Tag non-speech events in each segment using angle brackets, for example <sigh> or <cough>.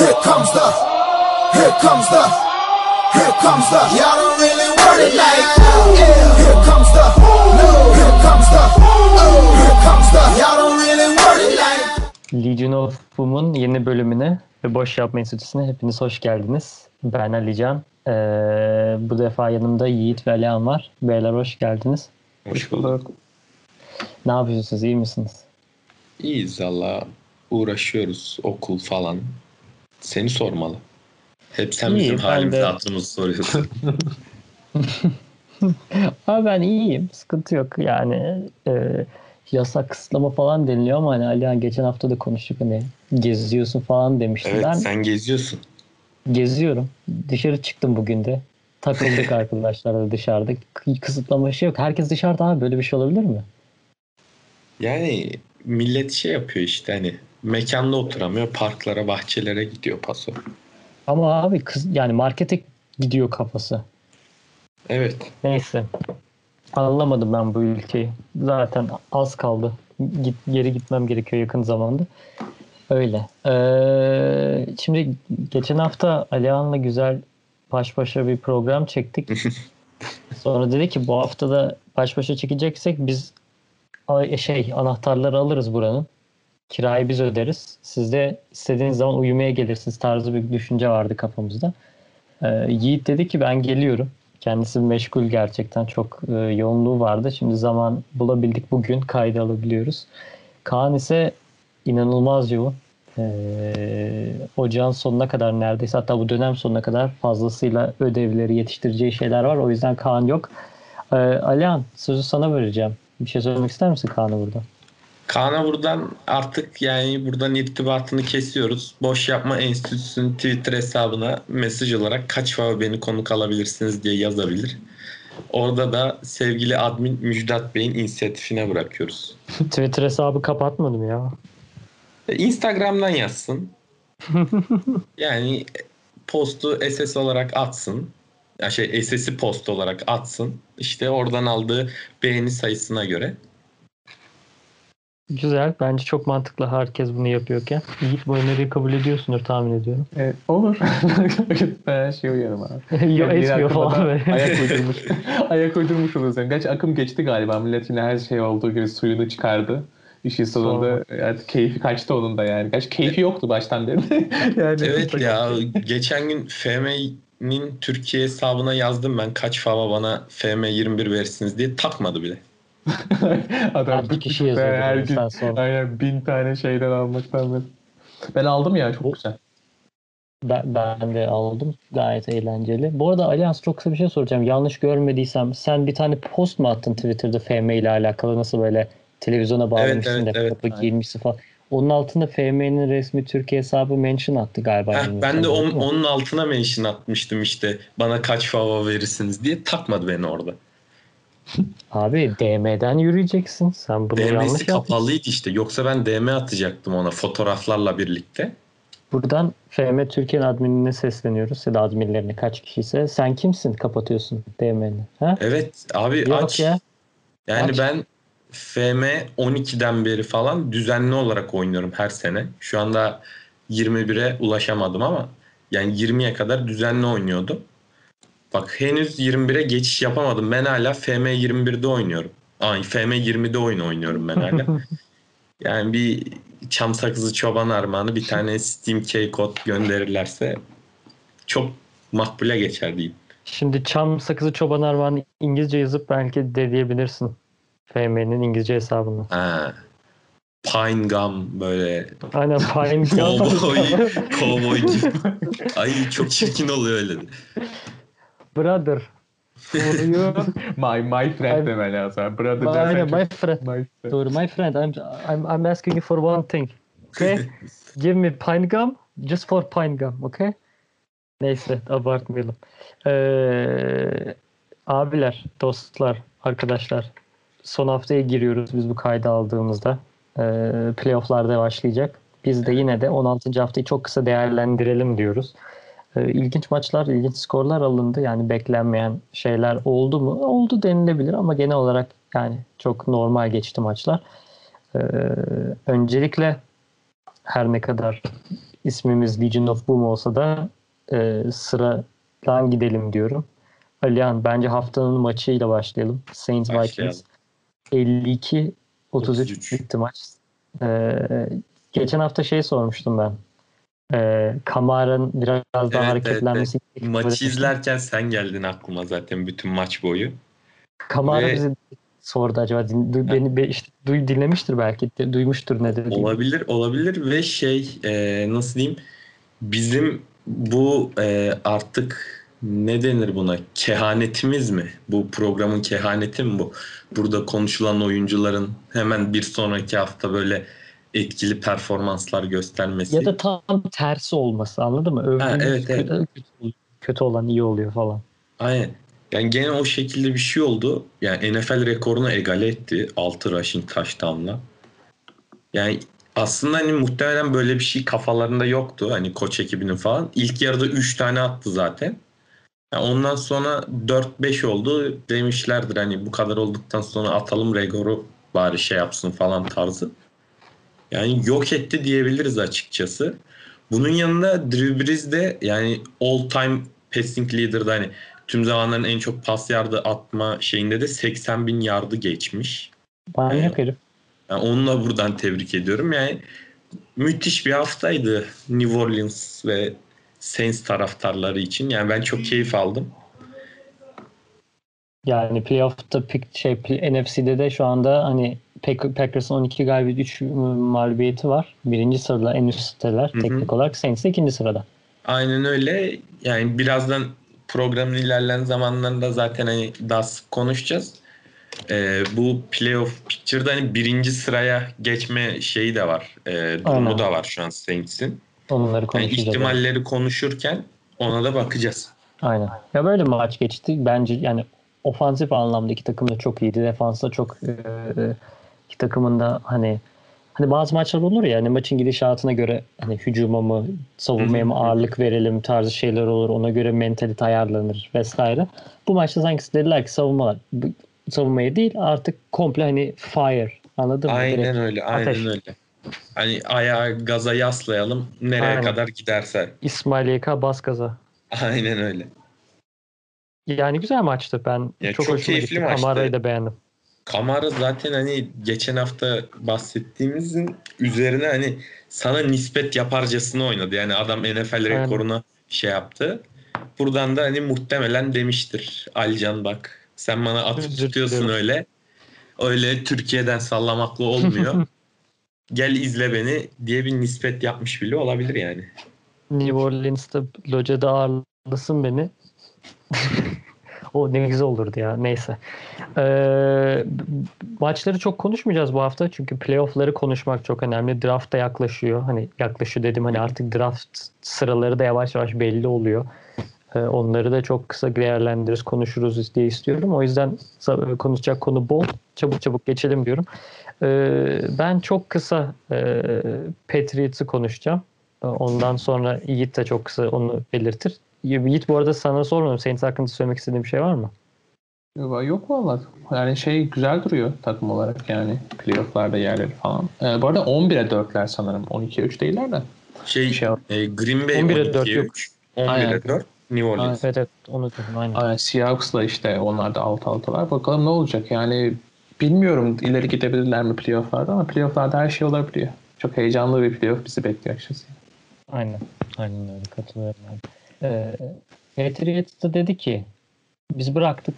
Here comes the, here comes the, here comes the. Y'all don't really want it like yeah. Here comes the, no. Here comes the, oh. Here comes the. Y'all don't really want it like. Legion of Boom'un yeni bölümüne ve Boş Yapma Enstitüsü'ne hepiniz hoş geldiniz. Ben Alican. Ee, bu defa yanımda Yiğit ve Alihan var. Beyler hoş geldiniz. Hoş bulduk. Ne yapıyorsunuz? İyi misiniz? İyiyiz valla. Uğraşıyoruz okul falan. Seni sormalı. Hep sen İyi, bizim halimizi de- hatırımızı soruyorsun. <laughs> Abi ben iyiyim. Sıkıntı yok. Yani e, yasak kısıtlama falan deniliyor ama hani Alihan geçen hafta da konuştuk hani geziyorsun falan demişti. evet ben sen geziyorsun. geziyorum. Dışarı çıktım bugün de. Takıldık <laughs> arkadaşlarla dışarıda. Kısıtlama şey yok. Herkes dışarıda abi. Böyle bir şey olabilir mi? Yani millet şey yapıyor işte hani mekanda oturamıyor parklara bahçelere gidiyor paso. Ama abi kız yani markete gidiyor kafası. Evet. Neyse. Anlamadım ben bu ülkeyi. Zaten az kaldı. Git, geri gitmem gerekiyor yakın zamanda. Öyle. Ee, şimdi geçen hafta Alihan'la güzel baş başa bir program çektik. <laughs> Sonra dedi ki bu hafta da baş başa çekeceksek biz şey anahtarları alırız buranın. Kirayı biz öderiz. Siz de istediğiniz zaman uyumaya gelirsiniz tarzı bir düşünce vardı kafamızda. Ee, Yiğit dedi ki ben geliyorum. Kendisi meşgul gerçekten çok e, yoğunluğu vardı. Şimdi zaman bulabildik bugün kaydı alabiliyoruz. Kaan ise inanılmaz yoğun. Ee, ocağın sonuna kadar neredeyse hatta bu dönem sonuna kadar fazlasıyla ödevleri yetiştireceği şeyler var. O yüzden Kaan yok. Ee, Alihan sözü sana vereceğim. Bir şey söylemek ister misin Kaan'a burada? Kaan'a buradan artık yani buradan irtibatını kesiyoruz. Boş Yapma Enstitüsü'nün Twitter hesabına mesaj olarak kaç fava beni konuk alabilirsiniz diye yazabilir. Orada da sevgili admin Müjdat Bey'in inisiyatifine bırakıyoruz. <laughs> Twitter hesabı kapatmadım ya. E, Instagram'dan yazsın. <laughs> yani postu SS olarak atsın. Ya şey SS'i post olarak atsın. İşte oradan aldığı beğeni sayısına göre. Güzel. Bence çok mantıklı herkes bunu yapıyorken. Yiğit bu öneriyi kabul ediyorsundur tahmin ediyorum. Evet, olur. <laughs> ben her şeye uyarım abi. <laughs> Yok Yani etmiyor falan böyle. Ayak <laughs> uydurmuş. ayak uydurmuş. Yani. Gerçi akım geçti galiba. Millet yine her şey olduğu gibi suyunu çıkardı. İşin sonunda artık keyfi kaçtı onun da yani. Gerçi keyfi yoktu baştan beri. yani Evet ya geçen gün FM'nin Türkiye hesabına yazdım ben kaç fava bana FM 21 versiniz diye takmadı bile. <laughs> Adam Kaç kişi ben yazıyordu her gün sonra? aynen bin tane şeyden almaktan beri. Ben aldım ya çok güzel. Ben, ben de aldım. Gayet eğlenceli. Bu arada Allianz çok kısa bir şey soracağım. Yanlış görmediysem sen bir tane post mu attın Twitter'da FM ile alakalı nasıl böyle televizyona bağlamışsın evet, da evet. kapı giyinmişsin falan. Onun altında FM'nin resmi Türkiye hesabı mention attı galiba. Heh, ben de on- onun altına mention atmıştım işte bana kaç fava verirsiniz diye takmadı beni orada. Abi DM'den yürüyeceksin. Sen bunu yanlış DM'si yapmışsın. kapalıydı işte yoksa ben DM atacaktım ona fotoğraflarla birlikte. Buradan FM Türkiye'nin adminine sesleniyoruz ya da adminlerine kaç kişiyse. Sen kimsin kapatıyorsun DM'ni? Ha? Evet abi Yok aç. ya. Yani Aç. ben FM 12'den beri falan düzenli olarak oynuyorum her sene. Şu anda 21'e ulaşamadım ama yani 20'ye kadar düzenli oynuyordum. Bak henüz 21'e geçiş yapamadım. Ben hala FM 21'de oynuyorum. Ay FM 20'de oyun oynuyorum ben hala. <laughs> yani bir çam sakızı çoban armağanı bir tane Steam key kod gönderirlerse çok makbule geçer diyeyim. Şimdi çam sakızı çoban armağanı İngilizce yazıp belki de diyebilirsin. FM'nin İngilizce hesabını. Ha. Pine gum böyle Aynen Pine Kovboy, kovboy gibi. Ay çok çirkin oluyor öyle. Brother. For you. <laughs> My, my friend I'm- demen lazım. Brother Aynen dersen my friend. my friend. Doğru my friend. I'm, I'm, I'm asking you for one thing. Okay? <laughs> Give me pine gum. Just for pine gum. Okay? Neyse abartmayalım. Ee, abiler, dostlar, arkadaşlar. Son haftaya giriyoruz biz bu kaydı aldığımızda. Ee, playoff'larda başlayacak. Biz de yine de 16. haftayı çok kısa değerlendirelim diyoruz. Ee, ilginç maçlar, ilginç skorlar alındı. Yani beklenmeyen şeyler oldu mu? Oldu denilebilir ama genel olarak yani çok normal geçti maçlar. Ee, öncelikle her ne kadar ismimiz Legion of Boom olsa da e, sıradan gidelim diyorum. Alihan bence haftanın maçıyla başlayalım. Saints. Vikings 52 33 33. bitti maç. E, geçen hafta şey sormuştum ben. E, Kamara'nın biraz daha Evet, evet, hareketlenmesi. Maçı izlerken sen geldin aklıma zaten bütün maç boyu. Kamara Ve- bizi sordu acaba din, du- beni be- işte duy, dinlemiştir belki de- duymuştur ne dediğimi. Olabilir, olabilir ve şey e, nasıl diyeyim bizim bu e, artık ne denir buna kehanetimiz mi? Bu programın kehaneti mi bu? Burada konuşulan oyuncuların hemen bir sonraki hafta böyle etkili performanslar göstermesi. Ya da tam tersi olması anladın mı? Övdüğümüz Ha, evet, kötü, kötü, kötü olan iyi oluyor falan. Aynen. Yani gene o şekilde bir şey oldu. Yani NFL rekorunu egale etti 6 rushing touchdown'la. Yani aslında hani muhtemelen böyle bir şey kafalarında yoktu. Hani koç ekibinin falan. İlk yarıda 3 tane attı zaten. Yani ondan sonra 4-5 oldu. Demişlerdir hani bu kadar olduktan sonra atalım rekoru bari şey yapsın falan tarzı. Yani yok etti diyebiliriz açıkçası. Bunun yanında Drew Brees de yani all time passing leader'da hani tüm zamanların en çok pas yardı atma şeyinde de 80 bin yardı geçmiş. Manyak herif. Yani onu da buradan tebrik ediyorum. Yani müthiş bir haftaydı New Orleans ve Saints taraftarları için. Yani ben çok keyif aldım. Yani playoff'ta pick, şey, NFC'de de şu anda hani Packers'ın 12 galibiyet 3 mağlubiyeti var. Birinci sırada en üstteler Hı hı. teknik olarak. Saints ikinci sırada. Aynen öyle. Yani birazdan programın ilerleyen zamanlarında zaten hani daha sık konuşacağız. Ee, bu playoff picture'da hani birinci sıraya geçme şeyi de var. Ee, durumu Aynen. da var şu an Saints'in. Onları Yani konuşacağız. ihtimalleri konuşurken ona da bakacağız. Aynen. Ya böyle maç geçti. Bence yani ofansif anlamda iki takım da çok iyiydi. Defansta çok e, iki takımın da hani hani bazı maçlar olur ya hani maçın gidişatına göre hani hücuma mı savunmaya mı ağırlık verelim tarzı şeyler olur. Ona göre mentalite ayarlanır vesaire. Bu maçta sanki dediler ki savunma savunmaya değil artık komple hani fire anladın mı? Aynen Direkt öyle, aynen ateş. öyle. Hani ayağı gaza yaslayalım nereye Aynen. kadar giderse. İsmail YK bas gaza. Aynen öyle. Yani güzel maçtı. Ben Ya çok, çok hoşuma gitti. maçtı. Kamara'yı da beğendim. Kamara zaten hani geçen hafta bahsettiğimizin üzerine hani sana nispet yaparcasına oynadı. Yani adam NFL Aynen. rekoruna şey yaptı. Buradan da hani muhtemelen demiştir Alcan bak sen bana atıp tutuyorsun öyle. Öyle Türkiye'den sallamakla olmuyor. <laughs> Gel izle beni diye bir nispet yapmış bile olabilir yani. New Orleans'ta locada ağırlasın beni. <laughs> o ne güzel olurdu ya. Neyse. Ee, maçları çok konuşmayacağız bu hafta. Çünkü playoff'ları konuşmak çok önemli. Draft da yaklaşıyor. Hani yaklaşıyor dedim. Hani artık draft sıraları da yavaş yavaş belli oluyor. Ee, onları da çok kısa değerlendiririz, konuşuruz diye istiyorum. O yüzden konuşacak konu bol. Çabuk çabuk geçelim diyorum. Ee, ben çok kısa e, Patriots'ı konuşacağım. Ondan sonra Yiğit de çok kısa onu belirtir. Yiğit bu arada sana sormadım. Saints hakkında söylemek istediğin bir şey var mı? Yok valla. Yani şey güzel duruyor takım olarak yani playofflarda yerleri falan. Ee, bu arada 11'e 4'ler sanırım. 12'ye 3 değiller de. Şey, şey e, Green Bay 11'e 12'ye 4 yok. 3, 11'e Aynen. 4, New Orleans. Evet evet onu dedim aynen. Aynen Seahawks'la işte onlar da alt altalar. Bakalım ne olacak yani bilmiyorum ileri gidebilirler mi playofflarda ama playofflarda her şey olabiliyor. Çok heyecanlı bir playoff bizi bekliyor açıkçası. Aynen. Aynen öyle katılıyorum. ben. Ee, Patriots da dedi ki biz bıraktık.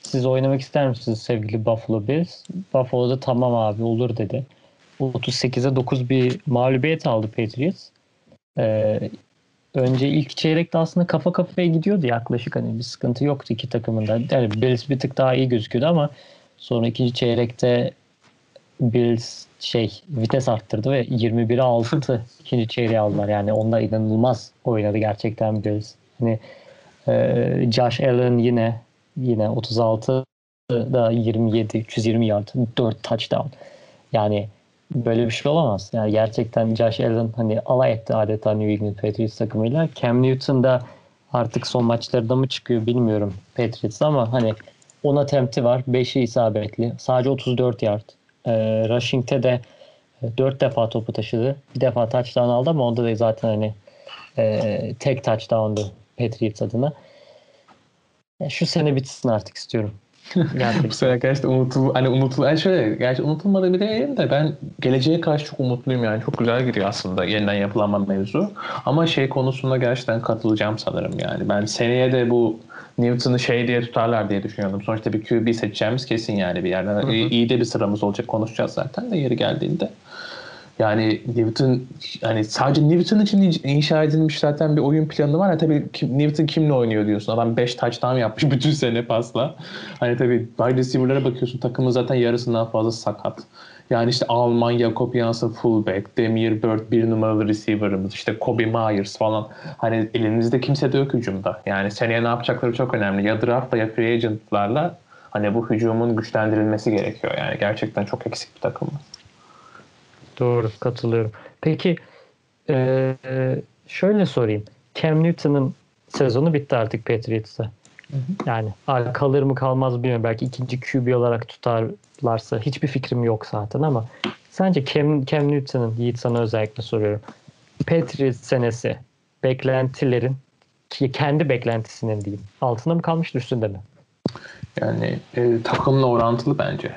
Siz oynamak ister misiniz sevgili Buffalo Bills? Buffalo'da tamam abi olur dedi. 38'e 9 bir mağlubiyet aldı Patriots. Ee, önce ilk çeyrekte aslında kafa kafaya gidiyordu yaklaşık hani bir sıkıntı yoktu iki takımında. Yani Bills bir tık daha iyi gözüküyordu ama sonra ikinci çeyrekte Bills şey vites arttırdı ve 21'e 6 ikinci çeyreği aldılar. Yani onda inanılmaz oynadı gerçekten Bills. Hani e, Josh Allen yine yine 36 da 27 320 yard 4 touchdown. Yani böyle bir şey olamaz. Yani gerçekten Josh Allen hani alay etti adeta New England Patriots takımıyla. Cam Newton da artık son maçlarda mı çıkıyor bilmiyorum Patriots ama hani 10 attempt'i var. 5'i isabetli. Sadece 34 yard. Ee, rushing'te de Dört defa topu taşıdı. Bir defa touchdown aldı ama onda da zaten hani e, tek touchdown'du Patriots adına. Şu sene bitsin artık istiyorum. <laughs> Bu sene gerçekten unutul, hani unutul, yani şöyle, gerçi unutulmadı bir değil de ben geleceğe karşı çok umutluyum yani. Çok güzel gidiyor aslında yeniden yapılanma mevzu. Ama şey konusunda gerçekten katılacağım sanırım yani. Ben seneye de bu Newton'u şey diye tutarlar diye düşünüyordum. Sonuçta bir QB seçeceğimiz kesin yani bir yerden. Hı hı. İyi de bir sıramız olacak konuşacağız zaten de yeri geldiğinde. Yani Newton hani sadece Newton için inşa edilmiş zaten bir oyun planı var ya tabii Newton kimle oynuyor diyorsun. Adam 5 touchdown yapmış <laughs> bütün sene pasla. Hani tabii wide receiver'lara bakıyorsun takımın zaten yarısından fazla sakat. Yani işte Almanya Kopyans'ın fullback, Demir Bird bir numaralı receiver'ımız, işte Kobe Myers falan. Hani elimizde kimse de yok hücumda. Yani seneye ne yapacakları çok önemli. Ya draftla ya free agentlarla hani bu hücumun güçlendirilmesi gerekiyor. Yani gerçekten çok eksik bir takım. Doğru katılıyorum. Peki e, şöyle sorayım. Cam Newton'ın sezonu bitti artık Patriots'ta. Yani kalır mı kalmaz bilmiyorum. Belki ikinci QB olarak tutarlarsa hiçbir fikrim yok zaten ama sence Cam, Cam Newton'ın Yiğit sana özellikle soruyorum. Patriots senesi beklentilerin kendi beklentisinin diyeyim. Altında mı kalmış üstünde mi? Yani e, takımla orantılı bence.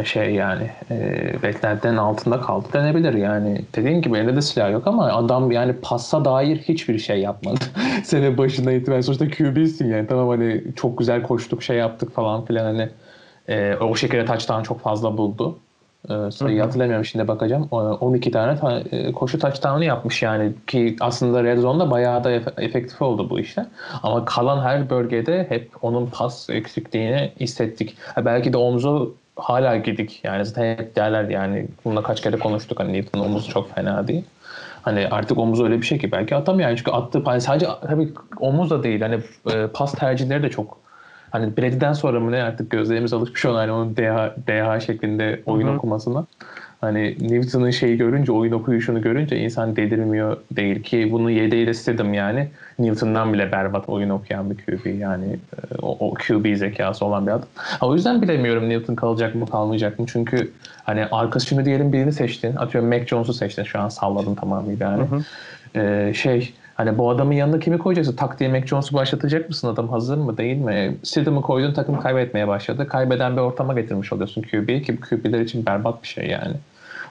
E, şey yani e, beklentinin altında kaldı denebilir. Yani dediğin gibi elinde de silah yok ama adam yani passa dair hiçbir şey yapmadı. <laughs> Sene başında itibaren sonuçta QB'sin yani. Tamam hani çok güzel koştuk şey yaptık falan filan hani e, o şekilde touchdown çok fazla buldu. Ee, sayıyı hatırlamıyorum şimdi bakacağım. 12 tane ta- e, koşu touchdown'ı yapmış yani ki aslında Red Zone'da bayağı da efektif oldu bu işte. Ama kalan her bölgede hep onun pas eksikliğini hissettik. Ha, belki de omzu hala gidik. Yani zaten hep derler yani bununla kaç kere konuştuk hani Newton'un omuzu çok fena değil. Hani artık omuz öyle bir şey ki belki atamıyor. Yani çünkü attığı hani sadece tabii omuz da değil. Hani e, pas tercihleri de çok hani Brady'den sonra mı ne artık gözlerimiz alışmış ona hani onun DH, DH şeklinde oyun Hı-hı. okumasına. Hani Newton'ın şeyi görünce, oyun okuyuşunu görünce insan delirmiyor değil ki bunu yedeğiyle istedim yani. Newton'dan bile berbat oyun okuyan bir QB yani e, o, o QB zekası olan bir adam. O yüzden bilemiyorum Newton kalacak mı kalmayacak mı çünkü hani arkasını diyelim birini seçtin. Atıyorum Mac Jones'u seçtin şu an salladım tamamıyla yani. Hı hı. Ee, şey Hani bu adamın yanında kimi koyacaksın? Tak diye Mac Jones'u başlatacak mısın? Adam hazır mı değil mi? Stidham'ı koydun takım kaybetmeye başladı. Kaybeden bir ortama getirmiş oluyorsun QB'yi ki QB'ler için berbat bir şey yani.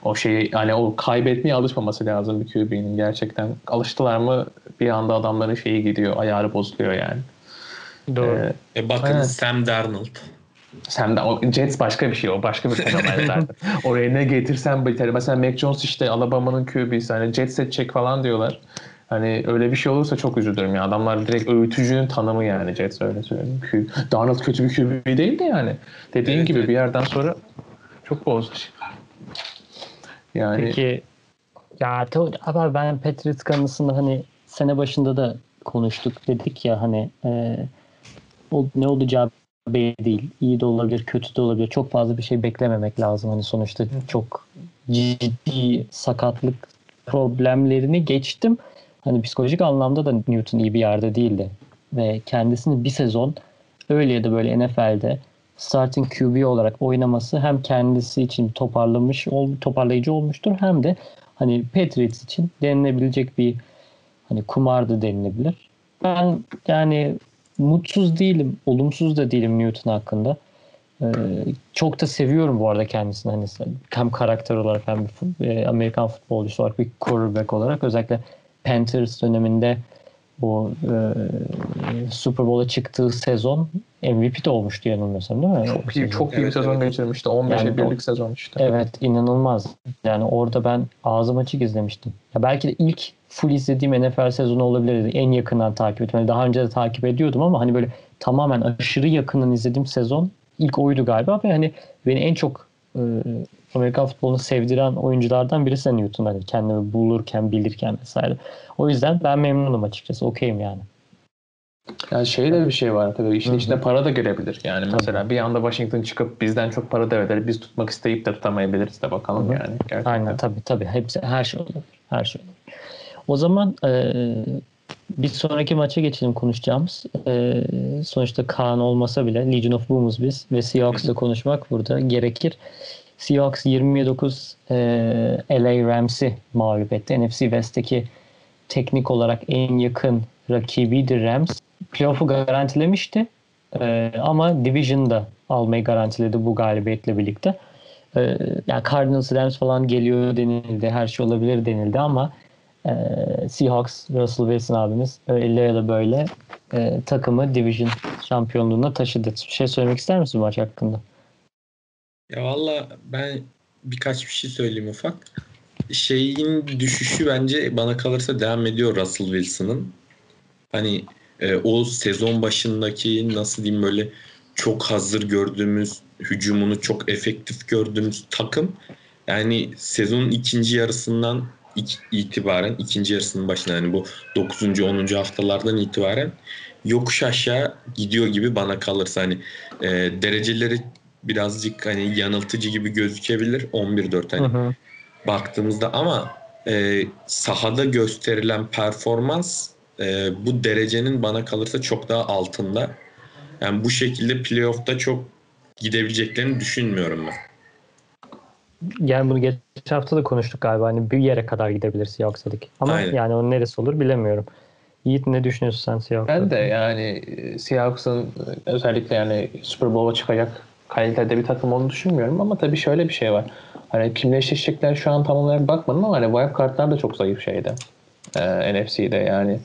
O şeyi hani o kaybetmeye alışmaması lazım bir QB'nin gerçekten. Alıştılar mı bir anda adamların şeyi gidiyor, ayarı bozuluyor yani. Doğru. Ee, e bakın evet. Sam Darnold. Sam de, o Jets başka bir şey o başka bir fenomen zaten. Oraya ne getirsen biter. Mesela Mac Jones işte Alabama'nın QB'si hani Jets seçecek falan diyorlar. Hani öyle bir şey olursa çok üzülürüm ya. Adamlar direkt öğütücünün tanımı yani Jets öyle söyleyeyim. Darnold kötü bir QB değil de yani. Dediğin evet, gibi evet. bir yerden sonra çok bozdu. Yani Peki ya ama ben Patriots kanısında hani sene başında da konuştuk dedik ya hani e, o, ne olacağı belli değil. İyi de olabilir, kötü de olabilir. Çok fazla bir şey beklememek lazım. Hani sonuçta çok ciddi sakatlık problemlerini geçtim hani psikolojik anlamda da Newton iyi bir yerde değildi. Ve kendisini bir sezon öyle ya da böyle NFL'de starting QB olarak oynaması hem kendisi için toparlamış, toparlayıcı olmuştur hem de hani Patriots için denilebilecek bir hani kumardı denilebilir. Ben yani mutsuz değilim, olumsuz da değilim Newton hakkında. Ee, çok da seviyorum bu arada kendisini hani hem karakter olarak hem bir e, Amerikan futbolcusu olarak bir quarterback olarak özellikle Panthers döneminde bu e, Super Bowl'a çıktığı sezon MVP de olmuştu yanılmıyorsam değil mi? Çok iyi, çok iyi bir sezon evet. geçirmişti. 15'e yani birlik sezon işte. Evet inanılmaz. Yani orada ben ağzım açık izlemiştim. Ya belki de ilk full izlediğim NFL sezonu olabilirdi. En yakından takip ettim. Yani daha önce de takip ediyordum ama hani böyle tamamen aşırı yakından izlediğim sezon ilk oydu galiba ve hani beni en çok e, Amerikan futbolunu sevdiren oyunculardan birisi Newton hani kendimi bulurken, bilirken vesaire. O yüzden ben memnunum açıkçası. Okeyim yani. Yani şey de bir şey var tabii işin Hı-hı. içinde para da gelebilir. Yani tabii. mesela bir anda Washington çıkıp bizden çok para da. Biz tutmak isteyip de tutamayabiliriz de bakalım Hı-hı. yani. Gerçekten. Aynen tabii tabii. Hepsi her şey olur. Her şey olur. O zaman e, bir sonraki maça geçelim konuşacağımız. E, sonuçta Kaan olmasa bile Legion of Boom'uz biz ve Seahawks'la konuşmak burada gerekir. Seahawks 29 e, LA Rams'i mağlup etti. NFC West'teki teknik olarak en yakın rakibiydi Rams. Playoff'u garantilemişti. E, ama Division'da almayı garantiledi bu galibiyetle birlikte. E, yani Cardinals, Rams falan geliyor denildi. Her şey olabilir denildi ama e, Seahawks, Russell Wilson abimiz öyle ya da böyle e, takımı Division şampiyonluğuna taşıdı. Bir şey söylemek ister misin maç hakkında? Ya valla ben birkaç bir şey söyleyeyim ufak. Şeyin düşüşü bence bana kalırsa devam ediyor Russell Wilson'ın. Hani e, o sezon başındaki nasıl diyeyim böyle çok hazır gördüğümüz hücumunu çok efektif gördüğümüz takım yani sezonun ikinci yarısından itibaren ikinci yarısının başında yani bu 9. 10. haftalardan itibaren yokuş aşağı gidiyor gibi bana kalırsa hani e, dereceleri birazcık hani yanıltıcı gibi gözükebilir 11-4 hani hı hı. baktığımızda ama e, sahada gösterilen performans e, bu derecenin bana kalırsa çok daha altında. Yani bu şekilde playoff'ta çok gidebileceklerini düşünmüyorum ben. Yani bunu geçen hafta da konuştuk galiba. Hani bir yere kadar gidebilir Seahawks'adık. Ama Aynen. yani onun neresi olur bilemiyorum. Yiğit ne düşünüyorsun sen Seahawks'ta? Ben de yani e, Seahawks'ın e, özellikle yani Super Bowl'a çıkacak kalitede bir takım onu düşünmüyorum ama tabii şöyle bir şey var. Hani kimle eşleşecekler şu an tam olarak bakmadım ama hani wild kartlar da çok zayıf şeyde. Ee, NFC'de yani.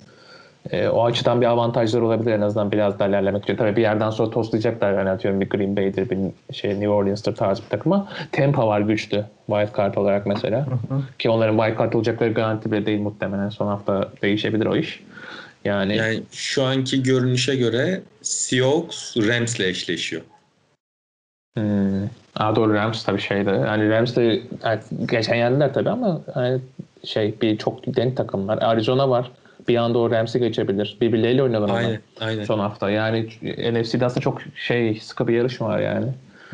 E, o açıdan bir avantajlar olabilir en azından biraz daha ilerlemek için. Tabii bir yerden sonra toslayacaklar. Yani atıyorum bir Green Bay'dir, bir şey New Orleans'tır tarzı bir takım ama Tampa var güçlü wild card olarak mesela. Hı hı. Ki onların wild card olacakları garanti bile değil muhtemelen. Son hafta değişebilir o iş. Yani, yani şu anki görünüşe göre Seahawks Rams'le eşleşiyor. Hmm. Aa, doğru Rams tabii şeyde. Yani Rams de yani geçen yendiler tabii ama yani şey bir çok denk takımlar. Arizona var. Bir anda o Rams'i geçebilir. Birbirleriyle oynadılar aynen, aynen. son hafta. Yani NFC'de aslında çok şey sıkı bir yarış var yani.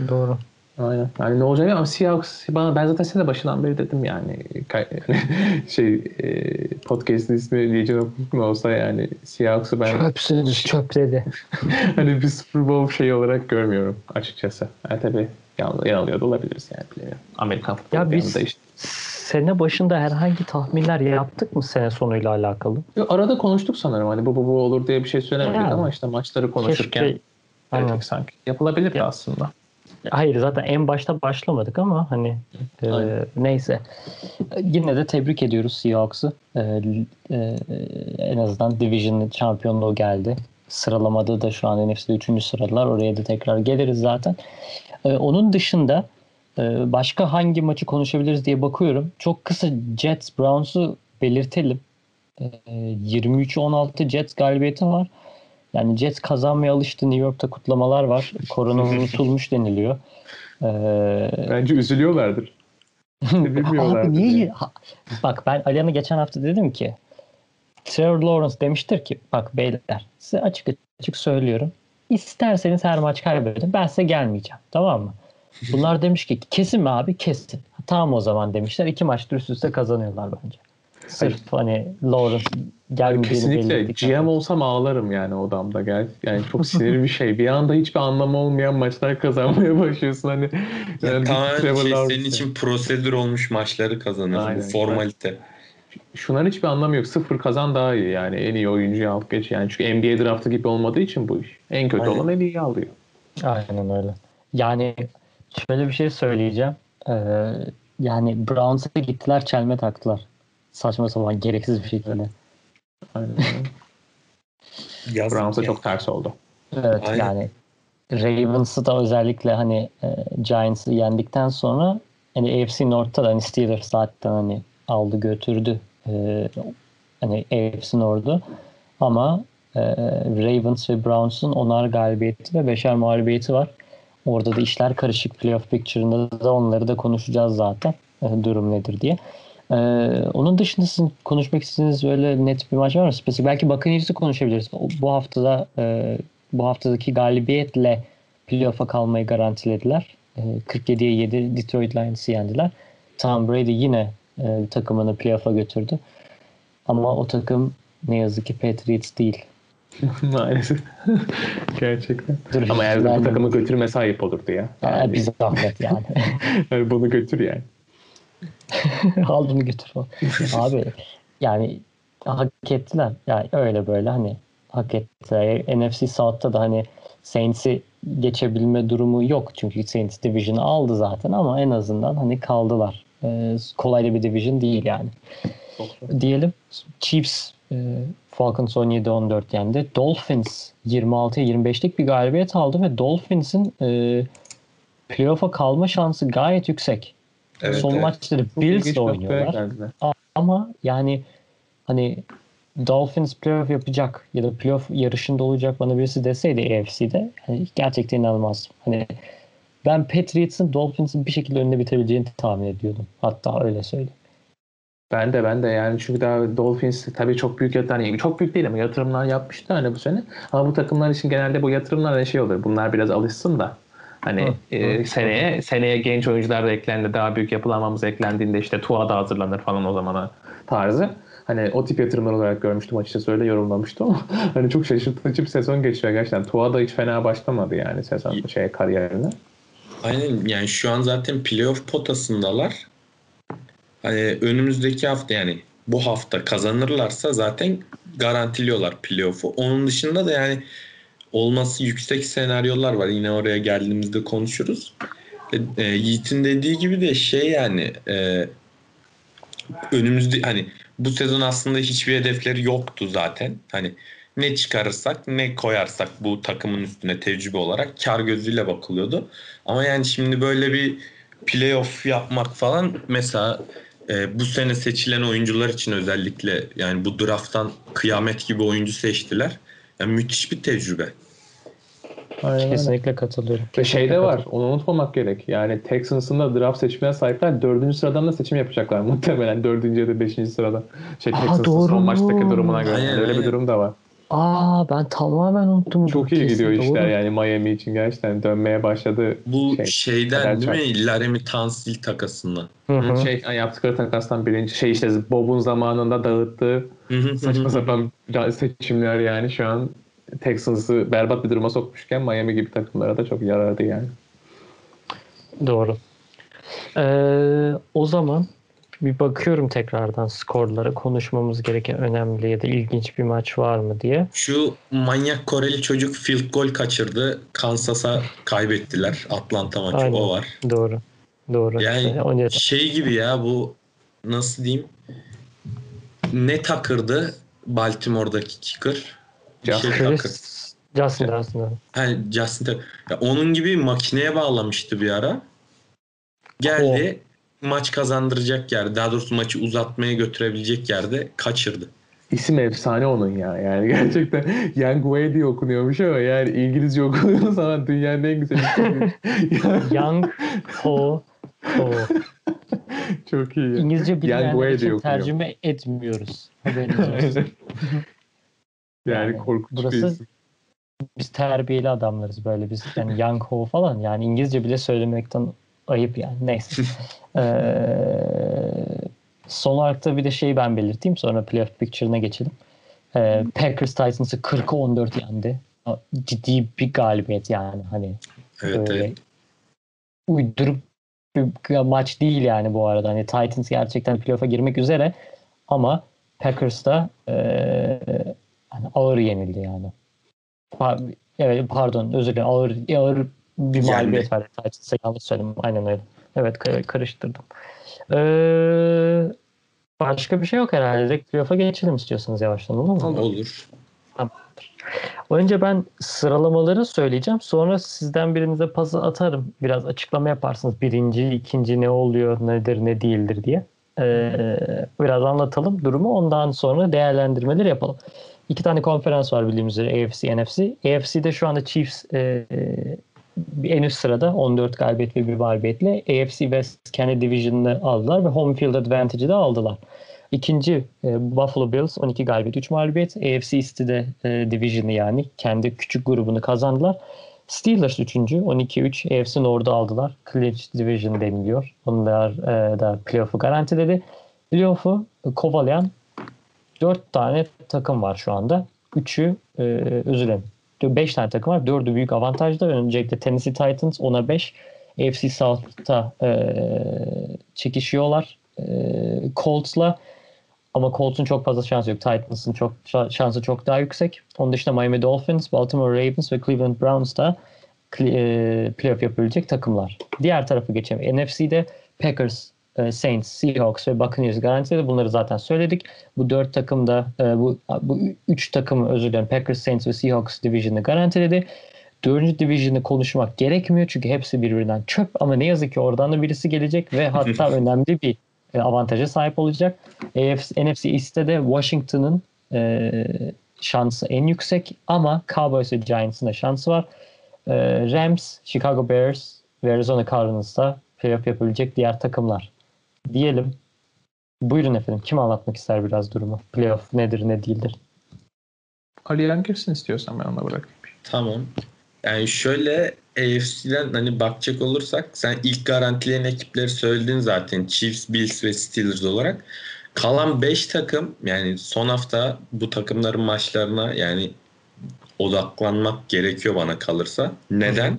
Doğru. Aynen. Yani ne olacak ama Seahawks bana ben zaten size başından beri dedim yani <laughs> şey e, podcast'in ismi Legion of olsa yani Seahawks'ı ben çöpsünüz çöp dedi. <laughs> hani bir Super Bowl şey olarak görmüyorum açıkçası. Yani tabii yanılıyor da olabiliriz yani bilmiyorum. Amerikan futbolu ya biz işte. sene başında herhangi tahminler yaptık mı sene sonuyla alakalı? Ya arada konuştuk sanırım hani bu bu bu olur diye bir şey söylemedik yani. ama işte maçları konuşurken Keşke, sanki yapılabilirdi ya. aslında. Hayır zaten en başta başlamadık ama hani e, neyse. Yine de tebrik ediyoruz Seahawks'ı. E, e, en azından Division şampiyonluğu geldi. Sıralamada da şu an NFC'de 3. sıralar. Oraya da tekrar geliriz zaten. E, onun dışında e, başka hangi maçı konuşabiliriz diye bakıyorum. Çok kısa Jets Browns'u belirtelim. E, 23-16 Jets galibiyeti var. Yani Jets kazanmaya alıştı. New York'ta kutlamalar var. Korona <laughs> unutulmuş deniliyor. Ee, Bence üzülüyorlardır. <laughs> Abi niye? Bak ben Aliyan'a geçen hafta dedim ki Trevor Lawrence demiştir ki bak beyler size açık açık söylüyorum. İsterseniz her maç kaybedin. Ben size gelmeyeceğim. Tamam mı? <laughs> Bunlar demiş ki kesin mi abi? Kesin. Tamam o zaman demişler. İki maç üst üste kazanıyorlar bence. Sırf hani Lawrence gelmediğini Kesinlikle. GM olsam ağlarım yani odamda. Gel. Yani çok sinirli bir şey. Bir anda hiçbir anlamı olmayan maçlar kazanmaya başlıyorsun. Hani yani tamamen şey, senin için prosedür olmuş maçları kazanıyorsun. Bu formalite. Şunların hiçbir anlamı yok. Sıfır kazan daha iyi yani. En iyi oyuncuyu alıp geç. Yani çünkü NBA draftı gibi olmadığı için bu iş. En kötü Aynen. olan en iyi alıyor. Aynen öyle. Yani şöyle bir şey söyleyeceğim. Ee, yani Browns'a gittiler çelme taktılar. Saçma sapan gereksiz bir şekilde. Aynen. Browns'a <laughs> çok ters oldu. Evet Aynen. yani Ravens'ı da özellikle hani e, Giants'ı yendikten sonra hani AFC North'ta da hani Steelers zaten hani aldı götürdü e, hani AFC North'u ama e, Ravens ve Browns'un onar galibiyeti ve beşer mağlubiyeti var. Orada da işler karışık playoff picture'ında da onları da konuşacağız zaten e, durum nedir diye. Ee, onun dışında sizin konuşmak istediğiniz böyle net bir maç var mı? Spesifik. Belki Buccaneers'ı konuşabiliriz. Bu haftada e, bu haftadaki galibiyetle playoff'a kalmayı garantilediler. E, 47'ye 7 Detroit Lions'ı yendiler. Tom Brady yine e, takımını playoff'a götürdü. Ama o takım ne yazık ki Patriots değil. <laughs> Maalesef. Gerçekten. Dur, Ama eğer bu takımı götürmese ayıp olurdu ya. Ya, Yani, bir zahmet yani. <laughs> yani bunu götür yani. <laughs> Al bunu götür falan. <laughs> Abi yani hak ettiler. Yani öyle böyle hani hak ettiler. NFC South'ta da hani Saints'i geçebilme durumu yok. Çünkü Saints Division'ı aldı zaten ama en azından hani kaldılar. Ee, kolay da bir division değil yani. Diyelim Chiefs e, Falcons 17-14 yendi. Dolphins 26'ya 25'lik bir galibiyet aldı ve Dolphins'in e, playoff'a kalma şansı gayet yüksek. Evet, Son evet. ilginç Bills'le bir oynuyorlar. Ama yani hani Dolphins playoff yapacak ya da playoff yarışında olacak bana birisi deseydi AFC'de hani gerçekten inanılmaz. Hani ben Patriots'ın Dolphins'in bir şekilde önüne bitebileceğini tahmin ediyordum. Hatta öyle söyleyeyim. Ben de ben de yani çünkü daha Dolphins tabii çok büyük yatırım çok büyük değil ama yatırımlar yapmıştı hani bu sene. Ama bu takımlar için genelde bu yatırımlar hani şey olur. Bunlar biraz alışsın da hani Hı, e, hı. seneye seneye genç oyuncular da eklendi daha büyük yapılanmamız eklendiğinde işte Tua da hazırlanır falan o zamana tarzı. Hani o tip yatırımlar olarak görmüştüm açıkçası öyle yorumlamıştım ama <laughs> hani çok şaşırtıcı bir sezon geçiyor gerçekten. Tua da hiç fena başlamadı yani sezon şey kariyerine. Aynen yani şu an zaten playoff potasındalar. Hani önümüzdeki hafta yani bu hafta kazanırlarsa zaten garantiliyorlar playoff'u. Onun dışında da yani olması yüksek senaryolar var. Yine oraya geldiğimizde konuşuruz. E, e, Yiğit'in dediği gibi de şey yani e, önümüzde hani bu sezon aslında hiçbir hedefleri yoktu zaten. Hani ne çıkarırsak ne koyarsak bu takımın üstüne tecrübe olarak kar gözüyle bakılıyordu. Ama yani şimdi böyle bir playoff yapmak falan mesela e, bu sene seçilen oyuncular için özellikle yani bu drafttan kıyamet gibi oyuncu seçtiler. Yani müthiş bir tecrübe. Aynen öyle. Kesinlikle katılıyorum. Ve şey de var, onu unutmamak gerek. Yani Texans'ın da draft seçimine sahipler. Dördüncü sıradan da seçim yapacaklar <laughs> muhtemelen. Dördüncü ya da beşinci sıradan. Şey, Aa, Texans'ın doğru. son maçtaki durumuna göre. Aynen, öyle bir aynen. durum da var. Aa ben tamamen unuttum. Çok iyi kesin, gidiyor işler doğru. yani Miami için gerçekten dönmeye başladı. Bu Şey, şeyden değil mi? Laramie Tansil takasından. Hı hı. Şey yaptıkları takastan birinci şey işte Bob'un zamanında dağıttığı saçma sapan seçimler yani şu an Texans'ı berbat bir duruma sokmuşken Miami gibi takımlara da çok yarardı yani. Doğru. Ee, o zaman bir bakıyorum tekrardan skorlara konuşmamız gereken önemli ya da ilginç bir maç var mı diye. Şu manyak Koreli çocuk field goal kaçırdı. Kansas'a kaybettiler. Atlanta maçı Aynen. o var. Doğru. Doğru. Yani o ne- şey gibi ya bu nasıl diyeyim ne takırdı Baltimore'daki kicker? Bir şey takır. Chris Justin Justin. Yani Justin Tucker. Ya onun gibi makineye bağlamıştı bir ara. Geldi maç kazandıracak yerde daha doğrusu maçı uzatmaya götürebilecek yerde kaçırdı. İsim efsane onun ya. Yani gerçekten <laughs> Young Way diye okunuyormuş ama yani İngilizce <laughs> okunuyor zaman dünyanın en güzel ismi. <laughs> Young Ho Ho. Çok iyi. ya. İngilizce bilmeyenler için okunuyor. tercüme etmiyoruz. Haberiniz olsun. yani Yani korkunç bir burası- isim. Biz terbiyeli adamlarız böyle biz yani Young Ho falan yani İngilizce bile söylemekten ayıp yani neyse. Ee, son olarak da bir de şeyi ben belirteyim sonra playoff picture'ına geçelim. Ee, Packers Titans'ı 40'a 14 yendi. Ciddi bir galibiyet yani hani Evet, Öyle. evet. uydurup bir maç değil yani bu arada. Hani Titans gerçekten playoff'a girmek üzere ama Packers da eee, hani ağır yenildi yani. Pa- evet pardon özür dilerim ağır, ağır bir mağlubiyet verdi Titans'a yanlış söyledim. Aynen öyle. Evet ka- karıştırdım. Eee, başka bir şey yok herhalde. Direkt playoff'a geçelim istiyorsanız yavaştan olur mu? Olur. Önce ben sıralamaları söyleyeceğim. Sonra sizden birinize pası atarım. Biraz açıklama yaparsınız. Birinci, ikinci ne oluyor, nedir, ne değildir diye. Ee, biraz anlatalım durumu. Ondan sonra değerlendirmeleri yapalım. İki tane konferans var bildiğimiz üzere AFC, NFC. AFC'de şu anda Chiefs e, en üst sırada 14 galibiyet ve bir mağlubiyetle AFC West kendi division'ını aldılar ve home field advantage'ı da aldılar. İkinci e, Buffalo Bills 12 galibiyet 3 mağlubiyet. AFC East'te de e, division'ı yani kendi küçük grubunu kazandılar. Steelers 3. 12-3 AFC North'u aldılar. Clinch Division deniliyor. Onlar e, da playoff'u garantiledi. Playoff'u kovalayan 4 tane takım var şu anda. üçü e, özür dilerim. 5 tane takım var. Dördü büyük avantajda. Öncelikle Tennessee Titans 10'a 5. AFC South'ta e, çekişiyorlar. E, Colts'la ama Colts'un çok fazla şansı yok. Titans'ın çok şansı çok daha yüksek. Onun dışında Miami Dolphins, Baltimore Ravens ve Cleveland Browns da e, playoff yapabilecek takımlar. Diğer tarafı geçelim. NFC'de Packers, Saints, Seahawks ve Buccaneers garantiledi. Bunları zaten söyledik. Bu dört takım da e, bu, bu üç takımı özür dilerim Packers, Saints ve Seahawks division'ı garantiledi. Dördüncü division'ı konuşmak gerekmiyor çünkü hepsi birbirinden çöp ama ne yazık ki oradan da birisi gelecek ve hatta <laughs> önemli bir avantaja sahip olacak. AFC, NFC East'te de Washington'ın e, şansı en yüksek ama Cowboys ve Giants'ın da şansı var. E, Rams, Chicago Bears ve Arizona Cardinals'ta playoff yapabilecek diğer takımlar. Diyelim. Buyurun efendim. Kim anlatmak ister biraz durumu? Playoff nedir ne değildir? Ali Eren girsin istiyorsan ben ona bırakayım. Tamam. Yani şöyle AFC'den hani bakacak olursak sen ilk garantileyen ekipleri söyledin zaten. Chiefs, Bills ve Steelers olarak. Kalan 5 takım yani son hafta bu takımların maçlarına yani odaklanmak gerekiyor bana kalırsa. Neden? Hı-hı.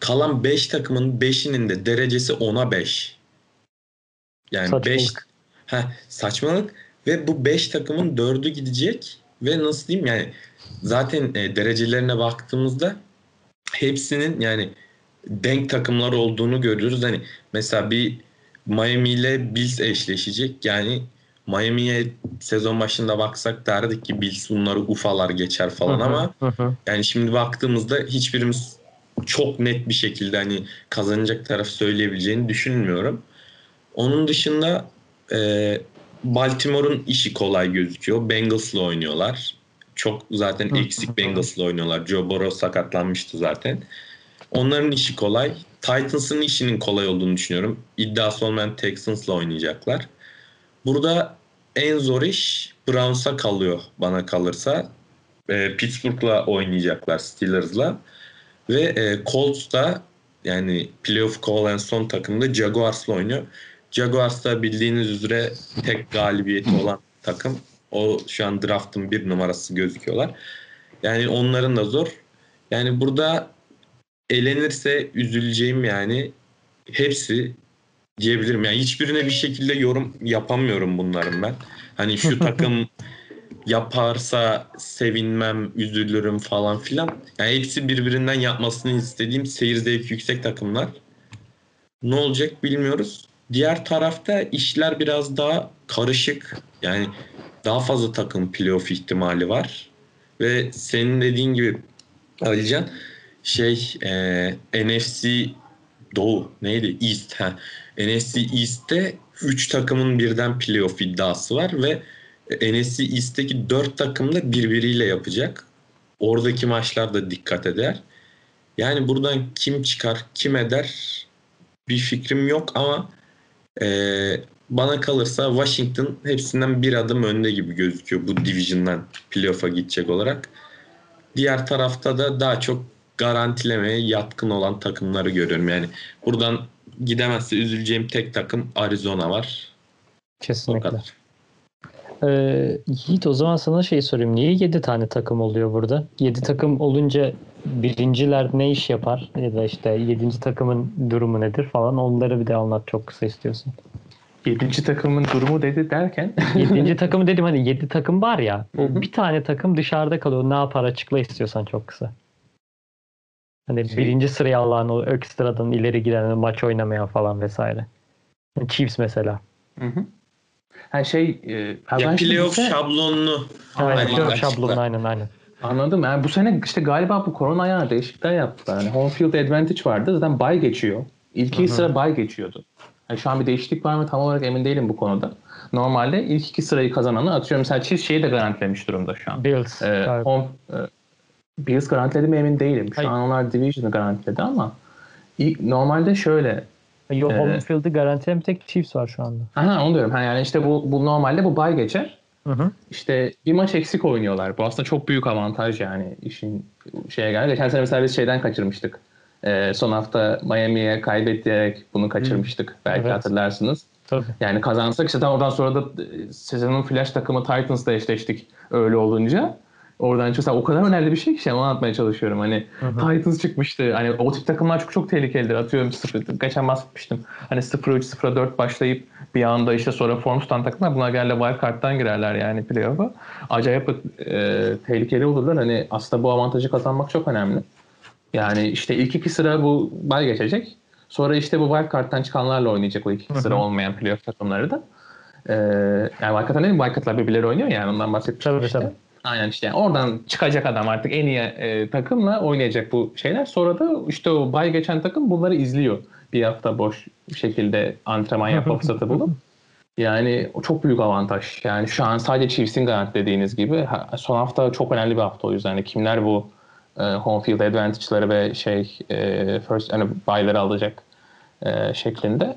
Kalan 5 takımın 5'inin de derecesi 10'a 5. Yani 5 ha saçmalık ve bu 5 takımın 4'ü gidecek ve nasıl diyeyim yani zaten e, derecelerine baktığımızda hepsinin yani denk takımlar olduğunu görüyoruz. Hani mesela bir Miami ile Bills eşleşecek. Yani Miami'ye sezon başında baksak derdik ki Bills bunları ufalar geçer falan ama yani şimdi baktığımızda hiçbirimiz çok net bir şekilde hani kazanacak taraf söyleyebileceğini düşünmüyorum. Onun dışında e, Baltimore'un işi kolay gözüküyor. Bengals'la oynuyorlar. Çok zaten eksik Bengals'la oynuyorlar. Joe Burrow sakatlanmıştı zaten. Onların işi kolay. Titans'ın işinin kolay olduğunu düşünüyorum. İddiası olmayan Texans'la oynayacaklar. Burada en zor iş Browns'a kalıyor bana kalırsa. E, Pittsburgh'la oynayacaklar Steelers'la. Ve e, Colts da yani playoff kovalayan son takımda Jaguars'la oynuyor. Jaguars da bildiğiniz üzere tek galibiyeti olan takım. O şu an draft'ın bir numarası gözüküyorlar. Yani onların da zor. Yani burada elenirse üzüleceğim yani hepsi diyebilirim. Yani hiçbirine bir şekilde yorum yapamıyorum bunların ben. Hani şu <laughs> takım yaparsa sevinmem, üzülürüm falan filan. Yani hepsi birbirinden yapmasını istediğim seyir zevki yüksek takımlar. Ne olacak bilmiyoruz. Diğer tarafta işler biraz daha karışık. Yani daha fazla takım playoff ihtimali var. Ve senin dediğin gibi Alican şey e, NFC Doğu neydi? East. Ha. NFC East'te 3 takımın birden playoff iddiası var ve NFC East'teki 4 takım da birbiriyle yapacak. Oradaki maçlarda dikkat eder. Yani buradan kim çıkar, kim eder bir fikrim yok ama e, bana kalırsa Washington hepsinden bir adım önde gibi gözüküyor bu division'dan playoff'a gidecek olarak. Diğer tarafta da daha çok garantilemeye yatkın olan takımları görüyorum. Yani buradan gidemezse üzüleceğim tek takım Arizona var. Kesinlikle. Ee, Yiğit o zaman sana şey sorayım. Niye 7 tane takım oluyor burada? 7 takım olunca birinciler ne iş yapar? Ya da işte 7. takımın durumu nedir falan onları bir de anlat çok kısa istiyorsun. 7. takımın durumu dedi derken <laughs> 7. takımı dedim hani 7 takım var ya o bir tane takım dışarıda kalıyor. Ne yapar açıkla istiyorsan çok kısa. Hani şey, birinci sıraya alan o ekstradan ileri giden maç oynamayan falan vesaire. Chiefs mesela. Hı hı. Ha şey e, ya playoff sene... şablonunu aynen, playoff şablonunu aynen aynen. Anladım. Yani bu sene işte galiba bu korona ayağına değişiklikler yaptılar. Yani home field advantage vardı. Zaten bay geçiyor. İlk iki sıra bay geçiyordu. Yani şu an bir değişiklik var mı tam olarak emin değilim bu konuda. Normalde ilk iki sırayı kazananı atıyorum mesela Chiefs şeyi de garantilemiş durumda şu an. Bills. Ee, home, e, Bills garantiledi mi emin değilim. Şu Hayır. an onlar Division'ı garantiledi ama ilk, normalde şöyle Yo, home ee, field'ı garantilen bir tek Chiefs var şu anda. Aha onu diyorum. Yani işte bu, bu normalde bu bay geçer. Hı hı. İşte bir maç eksik oynuyorlar. Bu aslında çok büyük avantaj yani işin şeye geldi. Geçen sene mesela biz şeyden kaçırmıştık. Ee, son hafta Miami'ye kaybettirerek bunu kaçırmıştık. Hı. Belki evet. hatırlarsınız. Tabii. Yani kazansak işte oradan sonra da e, sezonun flash takımı Titans'la eşleştik öyle olunca. Oradan çıksa o kadar önemli bir şey ki şey anlatmaya çalışıyorum. Hani hı. Titans çıkmıştı. Hani o tip takımlar çok çok tehlikelidir. Atıyorum 0, geçen bahsetmiştim. Hani 0-3, 0-4 başlayıp bir anda işte sonra form tutan takımlar bunlar genelde wild card'dan girerler yani playoff'a. Acayip e, tehlikeli olurlar. Hani aslında bu avantajı kazanmak çok önemli. Yani işte ilk iki sıra bu bay geçecek. Sonra işte bu wild card'dan çıkanlarla oynayacak o ilk iki sıra olmayan playoff takımları da. Ee, yani wild card'dan değil mi? Wild card'lar birbirleri oynuyor yani ondan bahsetmiştim Tabii, işte. tabii. Aynen işte yani oradan çıkacak adam artık en iyi e, takımla oynayacak bu şeyler. Sonra da işte o bay geçen takım bunları izliyor. Bir hafta boş bir şekilde antrenman yapma <laughs> fırsatı bulup. Yani o çok büyük avantaj. Yani şu an sadece Chiefs'in garantilediğiniz gibi ha- son hafta çok önemli bir hafta o yüzden. Yani kimler bu e, home field advantage'ları ve şey e, first hani bayları alacak e, şeklinde.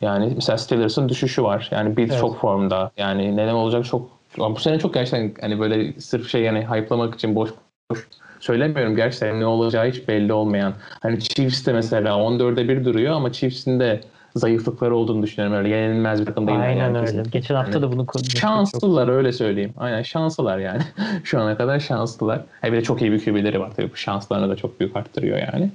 Yani mesela Steelers'ın düşüşü var. Yani Bills Evet. çok formda. Yani neden olacak çok bu sene çok gerçekten hani böyle sırf şey yani hype'lamak için boş boş söylemiyorum. Gerçekten ne olacağı hiç belli olmayan. Hani Chiefs de mesela 14'e 1 duruyor ama Chiefs'in de zayıflıkları olduğunu düşünüyorum. Öyle yenilmez bir takım değil. Aynen yani. öyle. Geçen hafta da bunu konuştuk. Şanslılar öyle söyleyeyim. Aynen şanslılar yani. <laughs> Şu ana kadar şanslılar. Ha bir de çok iyi bir QB'leri var tabii. Bu şanslarını da çok büyük arttırıyor yani.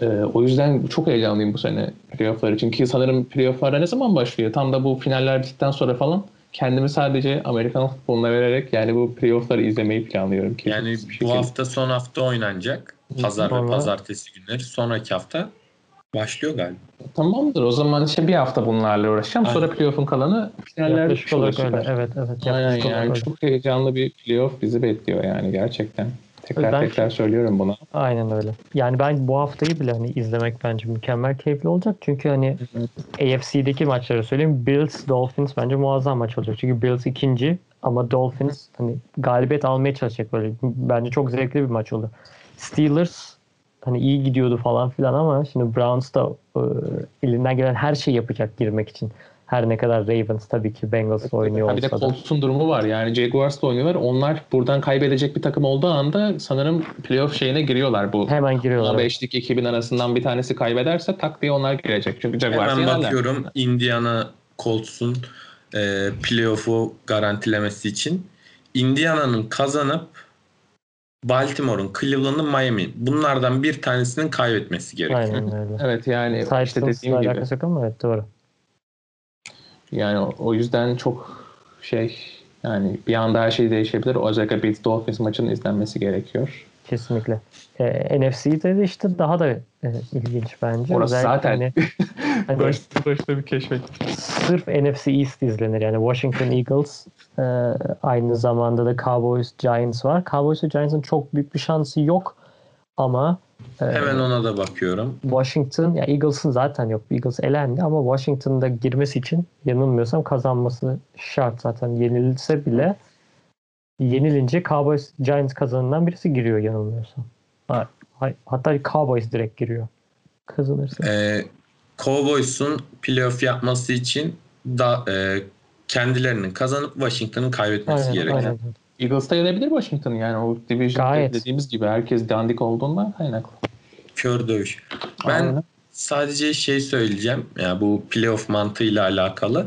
Ee, o yüzden çok heyecanlıyım bu sene playofflar için. Ki sanırım playofflara ne zaman başlıyor? Tam da bu finaller bittikten sonra falan kendimi sadece Amerikan futboluna vererek yani bu playoffları izlemeyi planlıyorum. Ki Yani bu şekilde. hafta son hafta oynanacak. Pazar Sonra- ve pazartesi günleri. Sonraki hafta başlıyor galiba. Tamamdır o zaman işte bir hafta bunlarla uğraşacağım. Sonra Aynen. playoff'un kalanı finaller Yaklaşık bitmiş olur, olarak süper. öyle. Evet evet. Aynen yani çok heyecanlı bir playoff bizi bekliyor yani gerçekten. Tekrar Ben- tekrar söylüyorum bunu. Aynen öyle. Yani ben bu haftayı bile hani izlemek bence mükemmel keyifli olacak. Çünkü hani AFC'deki maçları söyleyeyim. Bills Dolphins bence muazzam maç olacak. Çünkü Bills ikinci ama Dolphins hani galibiyet almaya çalışacak böyle. Bence çok zevkli bir maç olur. Steelers hani iyi gidiyordu falan filan ama şimdi Browns da e, elinden gelen her şeyi yapacak girmek için. Her ne kadar Ravens tabii ki Bengals'la oynuyor Ha bir de olsa da. Colts'un durumu var. Yani Jaguars'la oynuyorlar. Onlar buradan kaybedecek bir takım olduğu anda sanırım playoff şeyine giriyorlar bu. Hemen giriyorlar. Ama beşlik ekibin arasından bir tanesi kaybederse tak diye onlar girecek. Çünkü Jaguars Hemen yenerler. bakıyorum Indiana Colts'un e, playoff'u garantilemesi için. Indiana'nın kazanıp Baltimore'un, Cleveland'ın, Miami bunlardan bir tanesinin kaybetmesi gerekiyor. Aynen öyle. Evet yani işte Titans'la dediğim gibi. alakası yok ama evet doğru. Yani o, yüzden çok şey yani bir anda her şey değişebilir. Özellikle Bills Dolphins maçının izlenmesi gerekiyor. Kesinlikle. Ee, NFC'de de işte daha da e, ilginç bence. Orası Özellikle zaten hani, <laughs> hani başta başta bir keşfet. sırf NFC East izlenir. Yani Washington <laughs> Eagles e, aynı zamanda da Cowboys Giants var. Cowboys ve Giants'ın çok büyük bir şansı yok ama e, Hemen ona da bakıyorum. Washington ya Eagles'ın zaten yok. Eagles elendi ama Washington'da girmesi için yanılmıyorsam kazanması şart zaten. Yenilse bile yenilince Cowboys Giants kazanından birisi giriyor yanılmıyorsam. Ha- hay- Hatta Cowboys direkt giriyor. Kazanırsa. E, Cowboys'un playoff yapması için da e, kendilerinin kazanıp Washington'ın kaybetmesi Aynen, gerekiyor. aynen. Eagles'ta yenebilir Washington yani o division Gayet. dediğimiz gibi herkes dandik olduğundan kaynaklı. Kör dövüş. Ben Aynen. sadece şey söyleyeceğim. Ya bu playoff mantığıyla alakalı.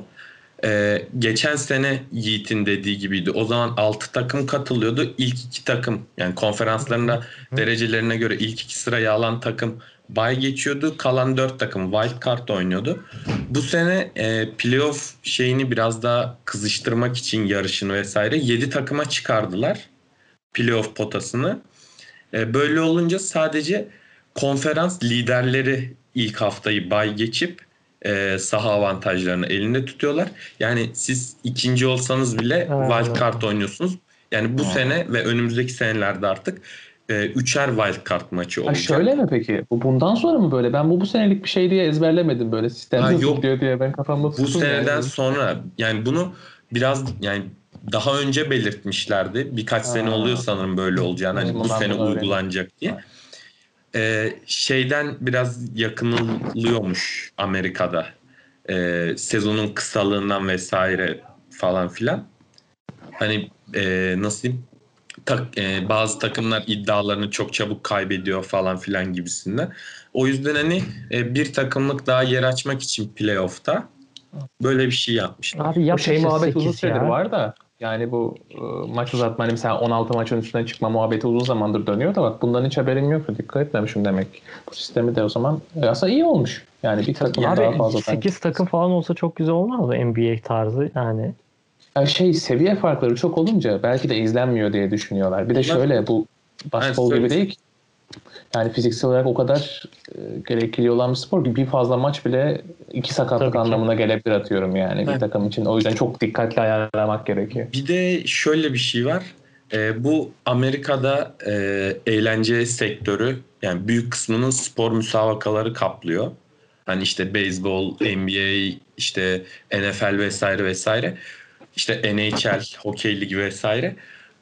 Ee, geçen sene Yiğit'in dediği gibiydi. O zaman 6 takım katılıyordu. İlk iki takım yani konferanslarında derecelerine göre ilk iki sırayı alan takım bay geçiyordu. Kalan 4 takım wild card oynuyordu. Bu sene e, playoff şeyini biraz daha kızıştırmak için yarışını vesaire 7 takıma çıkardılar. Playoff potasını. E, böyle olunca sadece konferans liderleri ilk haftayı bay geçip e, saha avantajlarını elinde tutuyorlar. Yani siz ikinci olsanız bile wild card oynuyorsunuz. Yani bu sene ve önümüzdeki senelerde artık e, üçer wild card maçı Ha, olacak. şöyle mi peki? Bu bundan sonra mı böyle? Ben bu bu senelik bir şey diye ezberlemedim böyle sistem Ha, yok. gidiyor diye ben kafamda bu seneden yani. sonra yani bunu biraz yani daha önce belirtmişlerdi. Birkaç sene Ha. oluyor sanırım böyle olacağını. Hani bu sene uygulanacak diye. Ha. Ee, şeyden biraz yakınılıyormuş Amerika'da. Ee, sezonun kısalığından vesaire falan filan. Hani e, nasıl diyeyim? Tak, e, bazı takımlar iddialarını çok çabuk kaybediyor falan filan gibisinden. O yüzden hani e, bir takımlık daha yer açmak için playoff'ta böyle bir şey yapmışlar. Abi O yap şey işte muhabbet uzun süredir ya. var da Yani bu e, maç uzatma hani mesela 16 maçın üstüne çıkma muhabbeti uzun zamandır dönüyor da bak bundan hiç haberim yoktu. Dikkat etmemişim demek. Bu sistemi de o zaman e, aslında iyi olmuş. Yani bir takım daha fazla. 8 takım falan olsa çok güzel olmaz mı NBA tarzı yani. Yani şey seviye farkları çok olunca belki de izlenmiyor diye düşünüyorlar. Bir de şöyle bu basketbol Evet, gibi söyle. değil ki. Yani fiziksel olarak o kadar e, gerekli olan bir spor ki bir fazla maç bile iki sakatlık Tabii ki. anlamına gelebilir atıyorum yani bir Evet. takım için. O yüzden çok dikkatli ayarlamak gerekiyor. Bir de şöyle bir şey var. Ee, bu Amerika'da e, eğlence sektörü yani büyük kısmını spor müsabakaları kaplıyor. Hani işte beyzbol, NBA, işte NFL vesaire vesaire. İşte NHL, hokey ligi vesaire.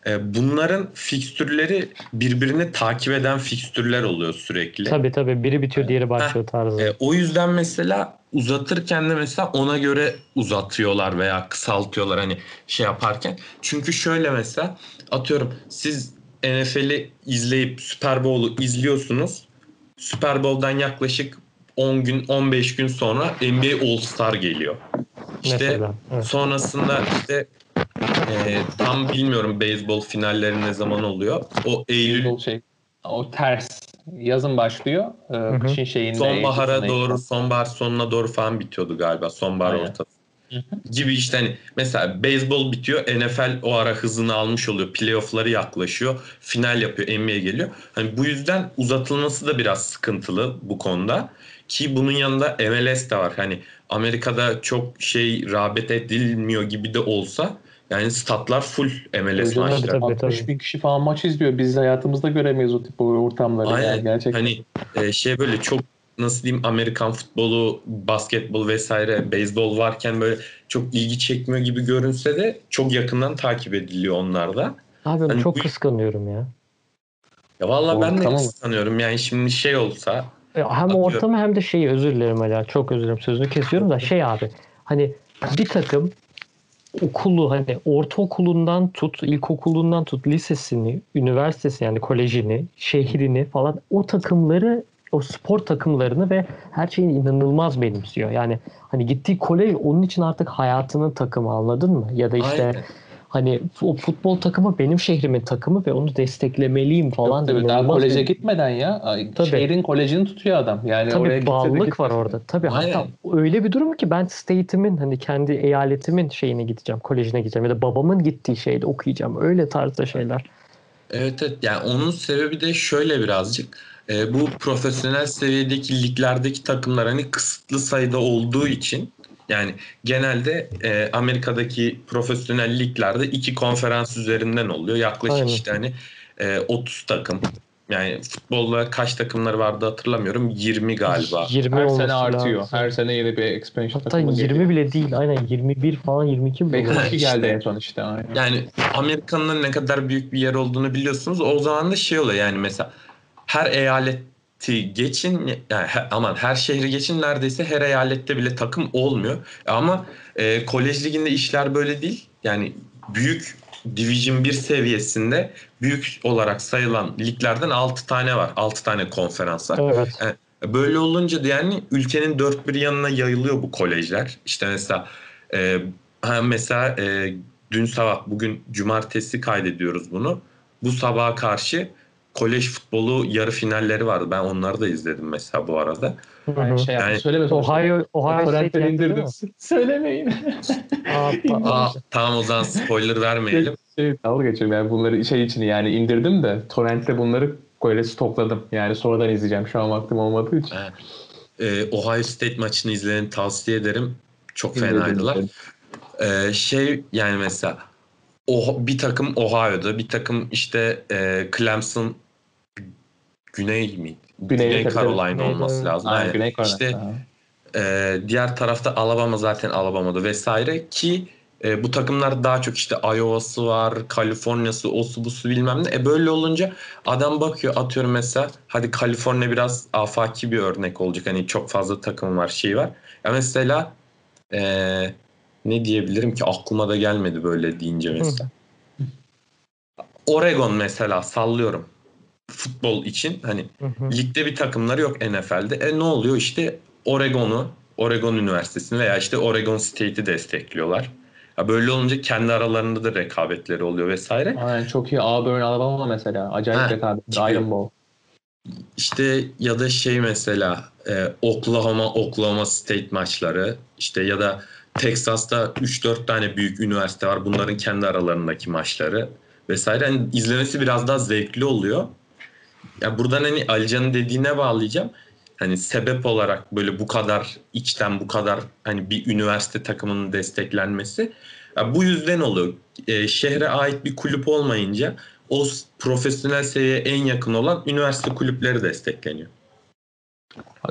Ee, bunların fikstürleri birbirini takip eden fikstürler oluyor sürekli. Tabii tabii biri bitiyor diğeri başlıyor tarzı. E, o yüzden mesela uzatırken de mesela ona göre uzatıyorlar veya kısaltıyorlar hani şey yaparken. Çünkü şöyle mesela atıyorum siz NFL'i izleyip Super Bowl'u izliyorsunuz. Super Bowl'dan yaklaşık 10 gün 15 gün sonra NBA All Star geliyor. İşte Mesela, evet. sonrasında işte e, tam bilmiyorum beyzbol finalleri ne zaman oluyor. O Eylül Beyzbol şey o ters. Yazın başlıyor. E, hı. kışın şeyinde. sonbahara doğru, sonbahar sonuna doğru falan bitiyordu galiba. Sonbahar Aynen. ortası. Gibi işte hani mesela beyzbol bitiyor. NFL o ara hızını almış oluyor. Playoff'ları yaklaşıyor. Final yapıyor. NBA geliyor. Hani bu yüzden uzatılması da biraz sıkıntılı bu konuda. Ki bunun yanında MLS de var. Hani Amerika'da çok şey rağbet edilmiyor gibi de olsa yani statlar full MLS maçları. tabii, 60 tabii. bin kişi falan maç izliyor. Biz hayatımızda göremeyiz o tip ortamları. Aynen. Yani gerçekten. Hani e, şey böyle çok nasıl diyeyim Amerikan futbolu, basketbol vesaire, beyzbol varken böyle çok ilgi çekmiyor gibi görünse de çok yakından takip ediliyor onlar da. Abi hani çok bu- kıskanıyorum ya. Ya vallahi ben de Ortamı mı? sanıyorum yani şimdi şey olsa Ya Hem Atıyorum. ortamı hem de şeyi özür dilerim Ala. Çok özür dilerim sözünü kesiyorum da şey abi. Hani bir takım okulu hani ortaokulundan tut, ilkokulundan tut, lisesini, üniversitesi yani kolejini, şehrini falan o takımları o spor takımlarını ve her şeyini inanılmaz benimsiyor. Yani hani gittiği kolej onun için artık hayatının takımı anladın mı? Ya da işte Aynen. Hani o futbol takımı benim şehrimin takımı ve onu desteklemeliyim falan. Yok tabii, daha koleje bir- gitmeden ya ay, Tabii. şehrin kolejini tutuyor adam. Yani oraya Tabii gitse de bağlılık gitmese var de. orada. Tabii Aynen. hatta öyle bir durum ki ben state'imin hani kendi eyaletimin şeyine gideceğim, kolejine gideceğim ya da babamın gittiği şeyde okuyacağım. Öyle tarzda şeyler. Evet evet yani onun sebebi de şöyle birazcık e, bu profesyonel seviyedeki liglerdeki takımlar hani kısıtlı sayıda olduğu için yani genelde e, Amerika'daki profesyonel liglerde iki konferans üzerinden oluyor. Yaklaşık Aynen. işte hani e, 30 takım. Yani futbolda kaç takımları vardı hatırlamıyorum. 20 galiba. 20 Her sene artıyor. lazım. Her sene yeni bir expansion Hatta takımı 20 geliyor. bile değil. Aynen 21 falan 22 mi? 2 İşte. geldi en son işte. Aynen. Yani Amerika'nın ne kadar büyük bir yer olduğunu biliyorsunuz. O zaman da şey oluyor yani mesela her eyaleti geçin yani aman her şehri geçin neredeyse her eyalette bile takım olmuyor. Ama e, kolej liginde işler böyle değil. Yani büyük Division 1 seviyesinde büyük olarak sayılan liglerden 6 tane var. 6 tane konferans var. Evet. Böyle olunca da yani ülkenin dört bir yanına yayılıyor bu kolejler. İşte mesela e, ha mesela e, dün sabah bugün cumartesi kaydediyoruz bunu. Bu sabaha karşı kolej futbolu yarı finalleri vardı. Ben onları da izledim mesela bu arada. Hı Yani hı. şey Yani- söyleme. Ohio, Ohio State Torrent'ten yendi değil indirdim. <laughs> Söylemeyin. Aa, tamam o zaman spoiler vermeyelim. <laughs> şey, dalga geçiyorum yani bunları şey için yani indirdim de torrentte bunları böyle stokladım. Yani sonradan izleyeceğim şu an vaktim olmadığı için. E, Ohio State maçını izleyeni tavsiye ederim. Çok fenaydılar. Ee, şey yani mesela o bir takım Ohio'da bir takım işte e, Clemson Güney mi? Güney, Güney Carolina olması lazım. Aynen, Yani Güney Carolina. işte e, diğer tarafta Alabama zaten Alabama'da vesaire ki e, bu takımlar daha çok işte Iowa'sı var, Kaliforniya'sı, osu busu bilmem ne. E böyle olunca adam bakıyor atıyorum mesela hadi Kaliforniya biraz afaki bir örnek olacak. Hani çok fazla takım var şey var. Ya mesela e, ne diyebilirim ki aklıma da gelmedi böyle deyince mesela. Oregon mesela sallıyorum futbol için hani Hı hı. ligde bir takımları yok NFL'de. E ne oluyor işte Oregon'u, Oregon Üniversitesi'ni veya işte Oregon State'i destekliyorlar. Ya böyle olunca kendi aralarında da rekabetleri oluyor vesaire. Aynen çok iyi. Auburn Alabama mesela. Acayip Ha, rekabet. Iron Bowl. İşte ya da şey mesela e, Oklahoma Oklahoma State maçları işte ya da Texas'ta 3-4 tane büyük üniversite var. Bunların kendi aralarındaki maçları vesaire. Hani izlemesi biraz daha zevkli oluyor. Ya buradan hani Alican'ın dediğine bağlayacağım. Hani sebep olarak böyle bu kadar içten bu kadar hani bir üniversite takımının desteklenmesi ya bu yüzden oluyor. E, şehre ait bir kulüp olmayınca o profesyonel seviyeye en yakın olan üniversite kulüpleri destekleniyor.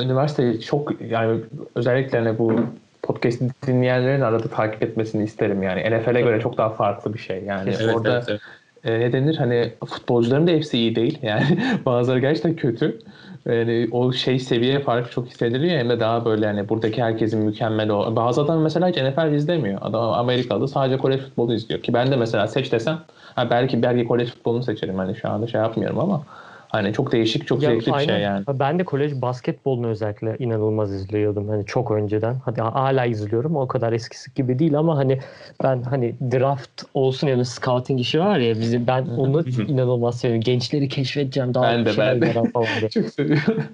Üniversite çok yani özellikle hani bu podcast dinleyenlerin arada takip etmesini isterim yani. NFL'e göre çok daha farklı bir şey. Yani Evet, orada evet, evet. E, ne denir hani futbolcuların da hepsi iyi değil. Yani <laughs> bazıları gerçekten kötü. Yani o şey seviye farkı çok hissediliyor hem de daha böyle hani buradaki herkesin mükemmel o. Bazı adam mesela hiç NFL izlemiyor. Adam Amerikalı sadece kolej futbolu izliyor. Ki ben de mesela seç desem belki belki kolej futbolunu seçerim. Hani şu anda şey yapmıyorum ama hani çok değişik çok Ya, zevkli bir şey aynen. yani. Ben de kolej basketbolunu özellikle inanılmaz izliyordum. Hani çok önceden. Hadi hala izliyorum. O kadar eskisi gibi değil ama hani ben hani draft olsun yani scouting işi var ya bizim ben onu inanılmaz seviyorum. Gençleri keşfedeceğim daha Ben de, şeyler ben de. yaran falan diye. <laughs> Çok seviyorum.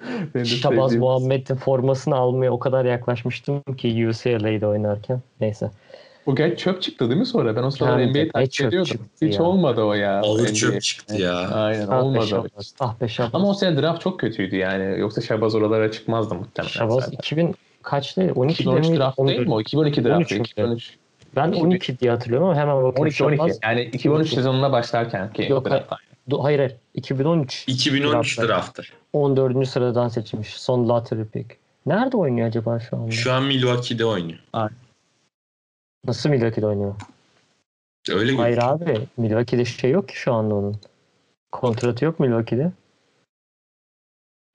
Şabaz Muhammed'in formasını almaya o kadar yaklaşmıştım ki UCLA'de oynarken. Neyse. Bu genç çöp çıktı değil mi sonra? Ben o sıralar Yani NBA'yi takip çöp ediyordum. Hiç ya. olmadı o ya. Ağır çöp çıktı ya. Aynen Ah be olmadı. o. Şabaz. Ah be Şabaz. Ama o sene draft çok kötüydü yani. Yoksa Şabaz oralara çıkmazdı muhtemelen. Şabaz zaten. 2000 kaçtı? 12'de 2013 mi? draft değil mi o? 2012 draft. 13 müydü? 2013. Ben 12 12 diye hatırlıyorum ama hemen bakayım. 12 12. Şabaz- Yani 2013 sezonuna başlarken ki Yok, draft. Hayır hayır. 2013 2013 Draft'ta. draftı. 14. sıradan seçilmiş. Son lottery pick. Nerede oynuyor acaba şu anda? Şu an Milwaukee'de oynuyor. Nasıl Milwaukee'de oynuyor? Öyle Hayır gözüküyor. abi. Milwaukee'de şey yok ki şu anda onun. Kontratı yok Milwaukee'de.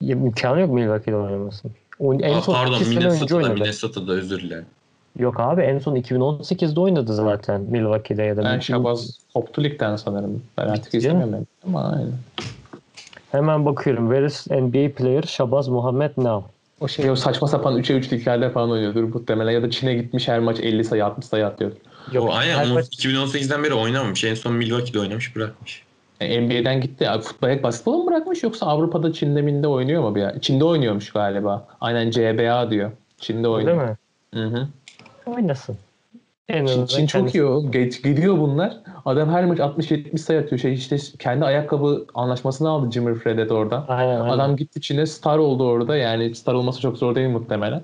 Ya, imkanı yok Milwaukee'de oynamasın. O, en Aa, son pardon Minnesota'da. Minnesota'da özür dilerim. Yok abi en son 2018'de oynadı zaten Milwaukee'de ya da. Ben Şabaz koptu ligden sanırım. Ben artık izlemiyorum. Ama aynen. Hemen bakıyorum. Where is NBA player Shabazz Muhammed now? O şey o saçma sapan 3'e 3 liglerde falan oynuyordur muhtemelen. Ya da Çin'e gitmiş her maç 50 sayı 60 sayı atıyor. Yok, o aynen maç- 2018'den beri oynamamış. En son Milwaukee'de oynamış bırakmış. Yani NBA'den gitti. Abi, futbol basketbol mu bırakmış yoksa Avrupa'da Çin'de minde oynuyor mu bir ya? Çin'de oynuyormuş galiba. Aynen CBA diyor. Çin'de oynuyor. mi? Hı hı. Oynasın. En Çin, Çin çok iyi o. Geç, gidiyor bunlar. Adam her maç 60-70 sayı atıyor. Şey işte kendi ayakkabı anlaşmasını aldı Jimmy Fredette orada. Aynen, aynen. Adam gitti Çin'e star oldu orada. Yani star olması çok zor değil muhtemelen.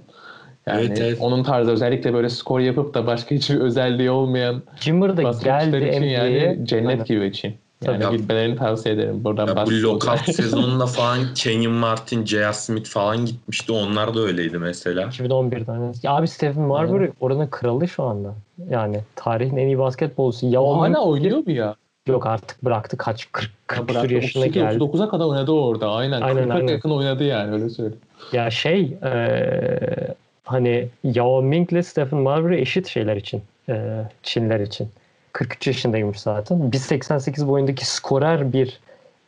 Yani Evet, evet. onun tarzı özellikle böyle skor yapıp da başka hiçbir özelliği olmayan Jimmer da geldi için NBA'ye. yani cennet Aynen. gibi Çin. Yani Tabii. gitmelerini tavsiye ederim. Buradan Ya bu lockout <laughs> sezonunda falan Kenyon Martin, J.R. Smith falan gitmişti. Onlar da öyleydi mesela. 2011'de. Hani. Ya abi Stephen Marbury oranın kralı şu anda. Yani tarihin en iyi basketbolcusu. Ya O hala oynuyor mu ya? Yok artık bıraktı. Kaç 40 40 Ya küsur bıraktı. yaşına 32, geldi. 39'a kadar oynadı orada. Aynen. Aynen, 40'a aynen. yakın oynadı yani öyle söyleyeyim. Ya şey eee, hani Yao Ming ile Stephen Marbury eşit şeyler için. eee, Çinler için. 43 yaşındaymış zaten. 1.88 boyundaki skorer bir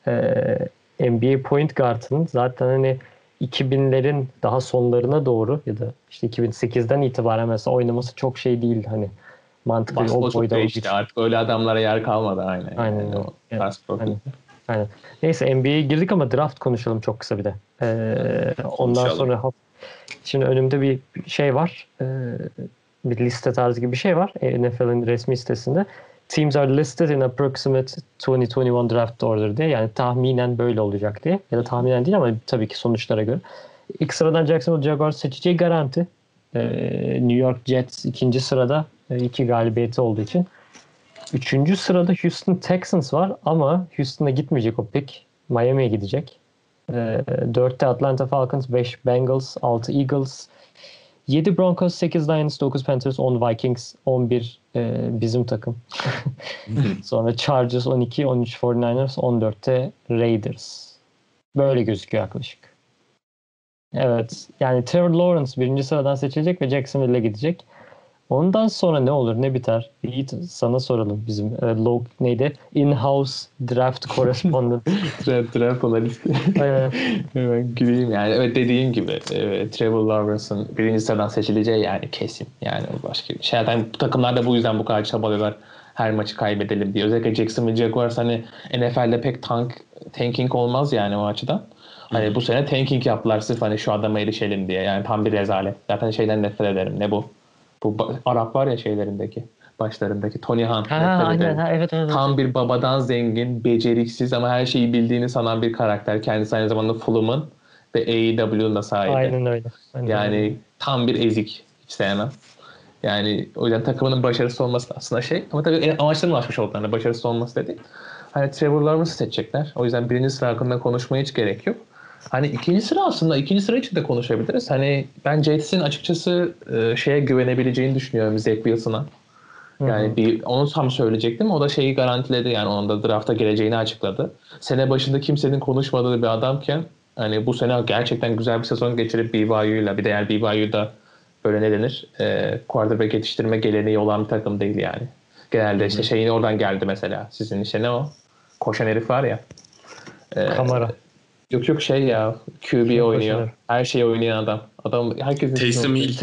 eee, NBA point guard'ın zaten hani 2000'lerin daha sonlarına doğru ya da işte 2008'den itibaren mesela oynaması çok şey değil hani mantıklı o Basketbol çok boyda değişti. Artık öyle adamlara yer kalmadı aynen. Aynen Yani o basketbol. aynen. Aynen. Neyse NBA'ye girdik ama draft konuşalım çok kısa bir de. Ee, ondan sonra şimdi önümde bir şey var. Ee, bir liste tarzı gibi bir şey var. NFL'in resmi sitesinde. Teams are listed in approximate 2021 draft order diye. Yani tahminen böyle olacak diye. Ya da tahminen değil ama tabii ki sonuçlara göre. İlk sıradan Jacksonville Jaguars seçeceği garanti. Ee, New York Jets ikinci sırada e, iki galibiyeti olduğu için. Üçüncü sırada Houston Texans var ama Houston'a gitmeyecek o pick. Miami'ye gidecek. Ee, dörtte Atlanta Falcons, 5 Bengals, 6 Eagles, 7 Broncos, 8 Lions, 9 Panthers, 10 Vikings, 11 e, bizim takım. <laughs> Sonra Chargers 12, 13 49ers, 14'te Raiders. Böyle gözüküyor yaklaşık. Evet. Yani Trevor Lawrence birinci sıradan seçilecek ve Jacksonville'e gidecek. Ondan sonra ne olur ne biter? Yiğit sana soralım bizim e, log neydi? In-house draft correspondent. <laughs> Draft, draft analisti. Aynen. <laughs> Hemen güleyim yani. Evet dediğim gibi e, Trevor Lawrence'ın birinci sıradan seçileceği yani kesin. Yani başka bir şey. Zaten bu takımlar da bu yüzden bu kadar çabalıyorlar her maçı kaybedelim diye. Özellikle Jacksonville Jaguars hani NFL'de pek tank, tanking olmaz yani o açıdan. Hani bu sene tanking yaptılar sırf hani şu adama erişelim diye. Yani tam bir rezalet. Zaten şeyden nefret ederim. Ne bu? Bu Arap var ya şeylerindeki başlarındaki Tony Hunt. Ha, nefret aynen ha, evet evet. Tam bir babadan zengin, beceriksiz ama her şeyi bildiğini sanan bir karakter. Kendisi aynı zamanda Fulham'ın ve AEW'nun da sahibi. Aynen öyle. Aynen öyle. Yani tam bir ezik. Hiç sevmem. Yani o yüzden takımının başarısız olması da aslında şey. Ama tabii amaçlarına ulaşmış oldular. Başarısız olması dedi. Hani Trevor Lawrence'ı seçecekler. O yüzden birinci sıra hakkında konuşmaya hiç gerek yok. Hani ikinci sıra aslında ikinci sıra için de konuşabiliriz. Hani ben Jets'in açıkçası e, şeye güvenebileceğini düşünüyorum Zach Wilson'a. Yani bir onu tam söyleyecektim. O da şeyi garantiledi yani onun da drafta geleceğini açıkladı. Sene başında kimsenin konuşmadığı bir adamken hani bu sene gerçekten güzel bir sezon geçirip BYU'yla bir de yani BYU'da böyle ne denir? E, quarterback yetiştirme geleneği olan bir takım değil yani. Genelde işte şeyin oradan geldi mesela. Sizin işte ne o? Koşan herif var ya. E, Kamera. Yok yok şey ya QB oynuyor. Her şeyi oynayan adam. Adam herkesin Taysom Hill.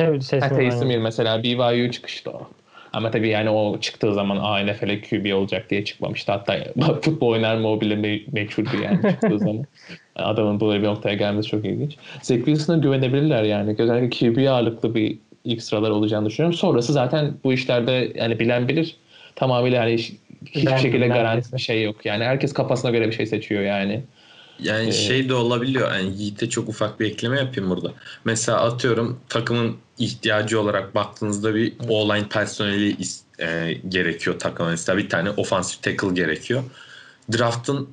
Taysom. Hill mesela BYU çıkıştı o. Ama tabii yani o çıktığı zaman Aa, NFL'e QB olacak diye çıkmamıştı. Hatta <laughs> futbol oynar mı o bile me- meçhuldü yani çıktığı zaman. <laughs> Adamın böyle bir noktaya gelmesi çok ilginç. Zach Wilson'a güvenebilirler yani. Özellikle QB ağırlıklı bir ilk sıralar olacağını düşünüyorum. Sonrası zaten bu işlerde yani bilen bilir. Tamamıyla yani hiç- hiçbir şekilde garanti bir şey yok. Yani herkes kafasına göre bir şey seçiyor yani. Yani Ee, şey de olabiliyor. Yani Yiğit'e çok ufak bir ekleme yapayım burada. Mesela atıyorum takımın ihtiyacı olarak baktığınızda bir O-line personeli is- e, gerekiyor takıma. Mesela bir tane offensive tackle gerekiyor. Draft'ın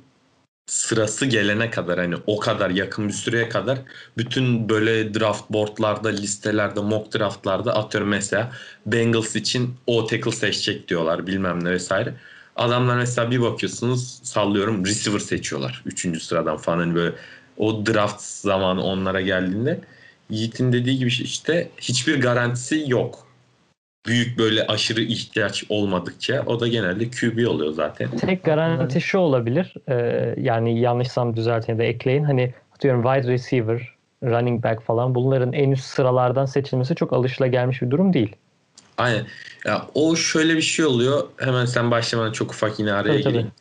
sırası gelene kadar hani o kadar yakın bir süreye kadar bütün böyle draft boardlarda, listelerde, mock draftlarda atıyorum mesela Bengals için o tackle seçecek diyorlar bilmem ne vesaire. Adamlar mesela bir bakıyorsunuz sallıyorum receiver seçiyorlar. Üçüncü sıradan falan hani böyle o draft zamanı onlara geldiğinde Yiğit'in dediği gibi işte hiçbir garantisi yok. Büyük böyle aşırı ihtiyaç olmadıkça o da genelde QB oluyor zaten. Tek garanti şu olabilir. e, yani yanlışsam düzeltin de ekleyin. Hani atıyorum wide receiver, running back falan bunların en üst sıralardan seçilmesi çok alışılagelmiş bir durum değil. Aynen. Ya o şöyle bir şey oluyor. Hemen sen başlamadan çok ufak yine araya Tabii, tabii. gireyim.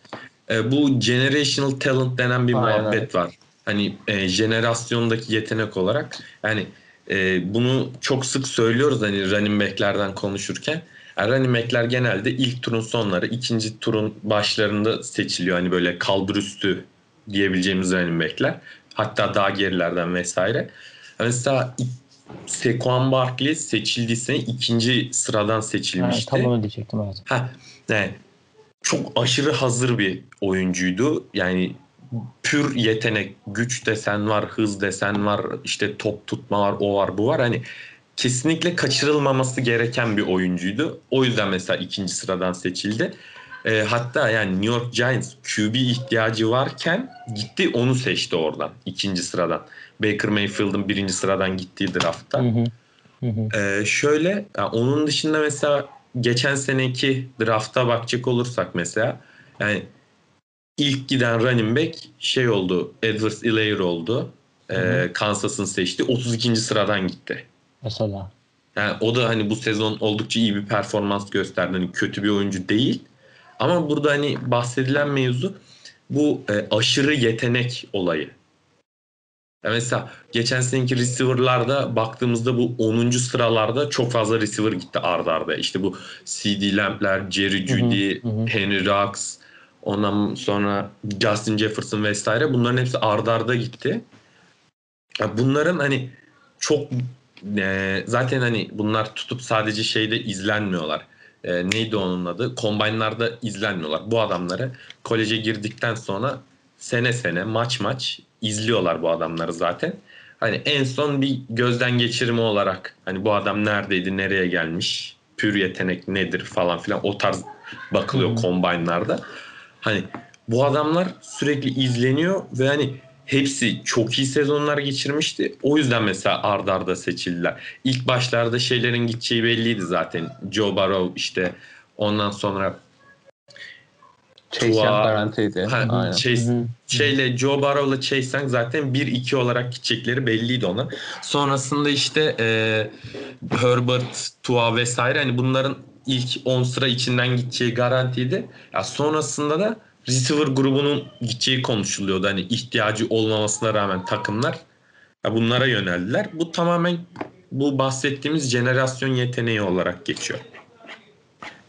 Ee, bu generational talent denen bir Aynen, muhabbet var. Hani e, jenerasyondaki yetenek olarak yani e, bunu çok sık söylüyoruz hani running back'lerden konuşurken. Yani running back'ler genelde ilk turun sonları, ikinci turun başlarında seçiliyor. Hani böyle kalbur üstü diyebileceğimiz running back'ler. Hatta daha gerilerden vesaire. Mesela Saquon Barkley seçildiği sene ikinci sıradan Ha, seçilmişti. tam onu diyecektim evet. Ha, yani çok aşırı hazır bir oyuncuydu. Yani pür yetenek, güç desen var, hız desen var, işte top tutma var, o var, bu var. Hani kesinlikle kaçırılmaması gereken bir oyuncuydu. O yüzden mesela ikinci sıradan seçildi. Ee, hatta yani New York Giants QB ihtiyacı varken gitti onu seçti oradan ikinci sıradan. Baker Mayfield'ın birinci sıradan gittiği draftta. Hı hı. Hı hı. Ee, şöyle yani onun dışında mesela geçen seneki drafta bakacak olursak mesela yani ilk giden running back şey oldu Edwards Elaire oldu. Ee, Hı Kansas'ın seçti. 32. sıradan gitti. Mesela. Yani o da hani bu sezon oldukça iyi bir performans gösterdi. Hani kötü bir oyuncu değil. Ama burada hani bahsedilen mevzu bu e, aşırı yetenek olayı. Ya mesela geçen seneki receiver'larda baktığımızda bu 10. sıralarda çok fazla receiver gitti ardarda. arda. İşte bu CD Lamp'ler, Jerry hı, hı hı. Henry Rux, ondan sonra Justin Jefferson vesaire bunların hepsi ardarda arda gitti. Ya bunların hani çok e, zaten hani bunlar tutup sadece şeyde izlenmiyorlar. E, neydi onun adı? Combine'larda izlenmiyorlar. Bu adamları koleje girdikten sonra sene sene maç maç izliyorlar bu adamları zaten. Hani en son bir gözden geçirme olarak hani bu adam neredeydi, nereye gelmiş, pür yetenek nedir falan filan o tarz bakılıyor combine'larda. Hani bu adamlar sürekli izleniyor ve hani hepsi çok iyi sezonlar geçirmişti. O yüzden mesela ardarda arda seçildiler. İlk başlarda şeylerin gideceği belliydi zaten. Joe Burrow işte ondan sonra Chase Young garantiydi. Ha, Aynen. Chase, şeyle Joe Burrow'la Chase Young zaten 1-2 olarak gidecekleri belliydi ona. Sonrasında işte e, Herbert, Tua vesaire hani bunların ilk 10 sıra içinden gideceği garantiydi. Ya sonrasında da receiver grubunun gideceği konuşuluyordu. Hani ihtiyacı olmamasına rağmen takımlar ya bunlara yöneldiler. Bu tamamen bu bahsettiğimiz jenerasyon yeteneği olarak geçiyor.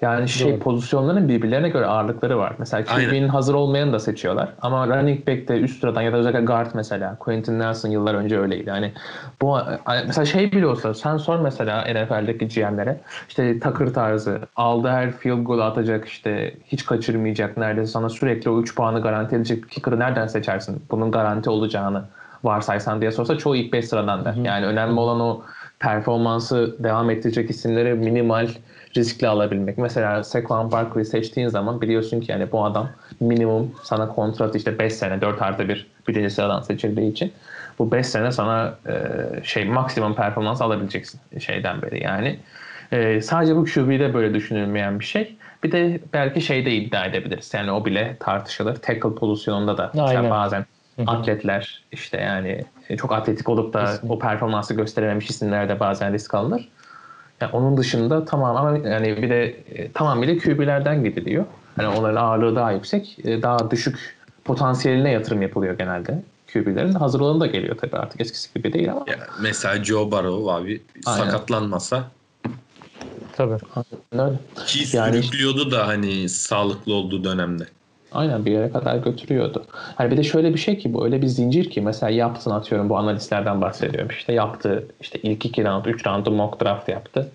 Yani şey Doğru. pozisyonların birbirlerine göre ağırlıkları var. Mesela. QB'nin hazır olmayanı da seçiyorlar. Ama running back'te üst sıradan ya da özellikle guard mesela. Quentin Nelson yıllar önce öyleydi. Yani bu mesela şey bile olsa sen sor mesela NFL'deki GM'lere işte takır tarzı aldı her field goal atacak işte hiç kaçırmayacak neredeyse sana sürekli o 3 puanı garanti edecek kicker'ı nereden seçersin? Bunun garanti olacağını varsaysan diye sorsa çoğu ilk 5 sıradan der. Yani önemli olan o performansı devam ettirecek isimleri minimal riskli alabilmek. Mesela Saquon Barkley'i seçtiğin zaman biliyorsun ki yani bu adam minimum sana kontrat işte 5 sene 4 artı 1 birinci sıradan seçildiği için bu 5 sene sana e, şey maksimum performans alabileceksin şeyden beri yani. E, sadece bu QB'de böyle düşünülmeyen bir şey. Bir de belki şeyde iddia edebiliriz. Yani o bile tartışılır. Tackle pozisyonunda da Aynen. bazen atletler işte yani e, çok atletik olup da Kesinlikle. o performansı gösterememiş isimler de bazen risk alınır. Yani onun dışında tamam ama yani bir de e, tamamıyla QB'lerden gidiliyor. Hani onların ağırlığı daha yüksek, e, daha düşük potansiyeline yatırım yapılıyor genelde. QB'lerin hazır olanı da geliyor tabii artık eskisi gibi değil ama. Ya mesela Joe Burrow abi Aynen. sakatlanmasa Tabii. Öyle. ki Yani- sürüklüyordu da hani sağlıklı olduğu dönemde. Aynen bir yere kadar götürüyordu. Hani bir de şöyle bir şey ki bu öyle bir zincir ki mesela yaptın atıyorum bu analistlerden bahsediyorum. İşte yaptı işte ilk iki round, üç roundu mock draft yaptı.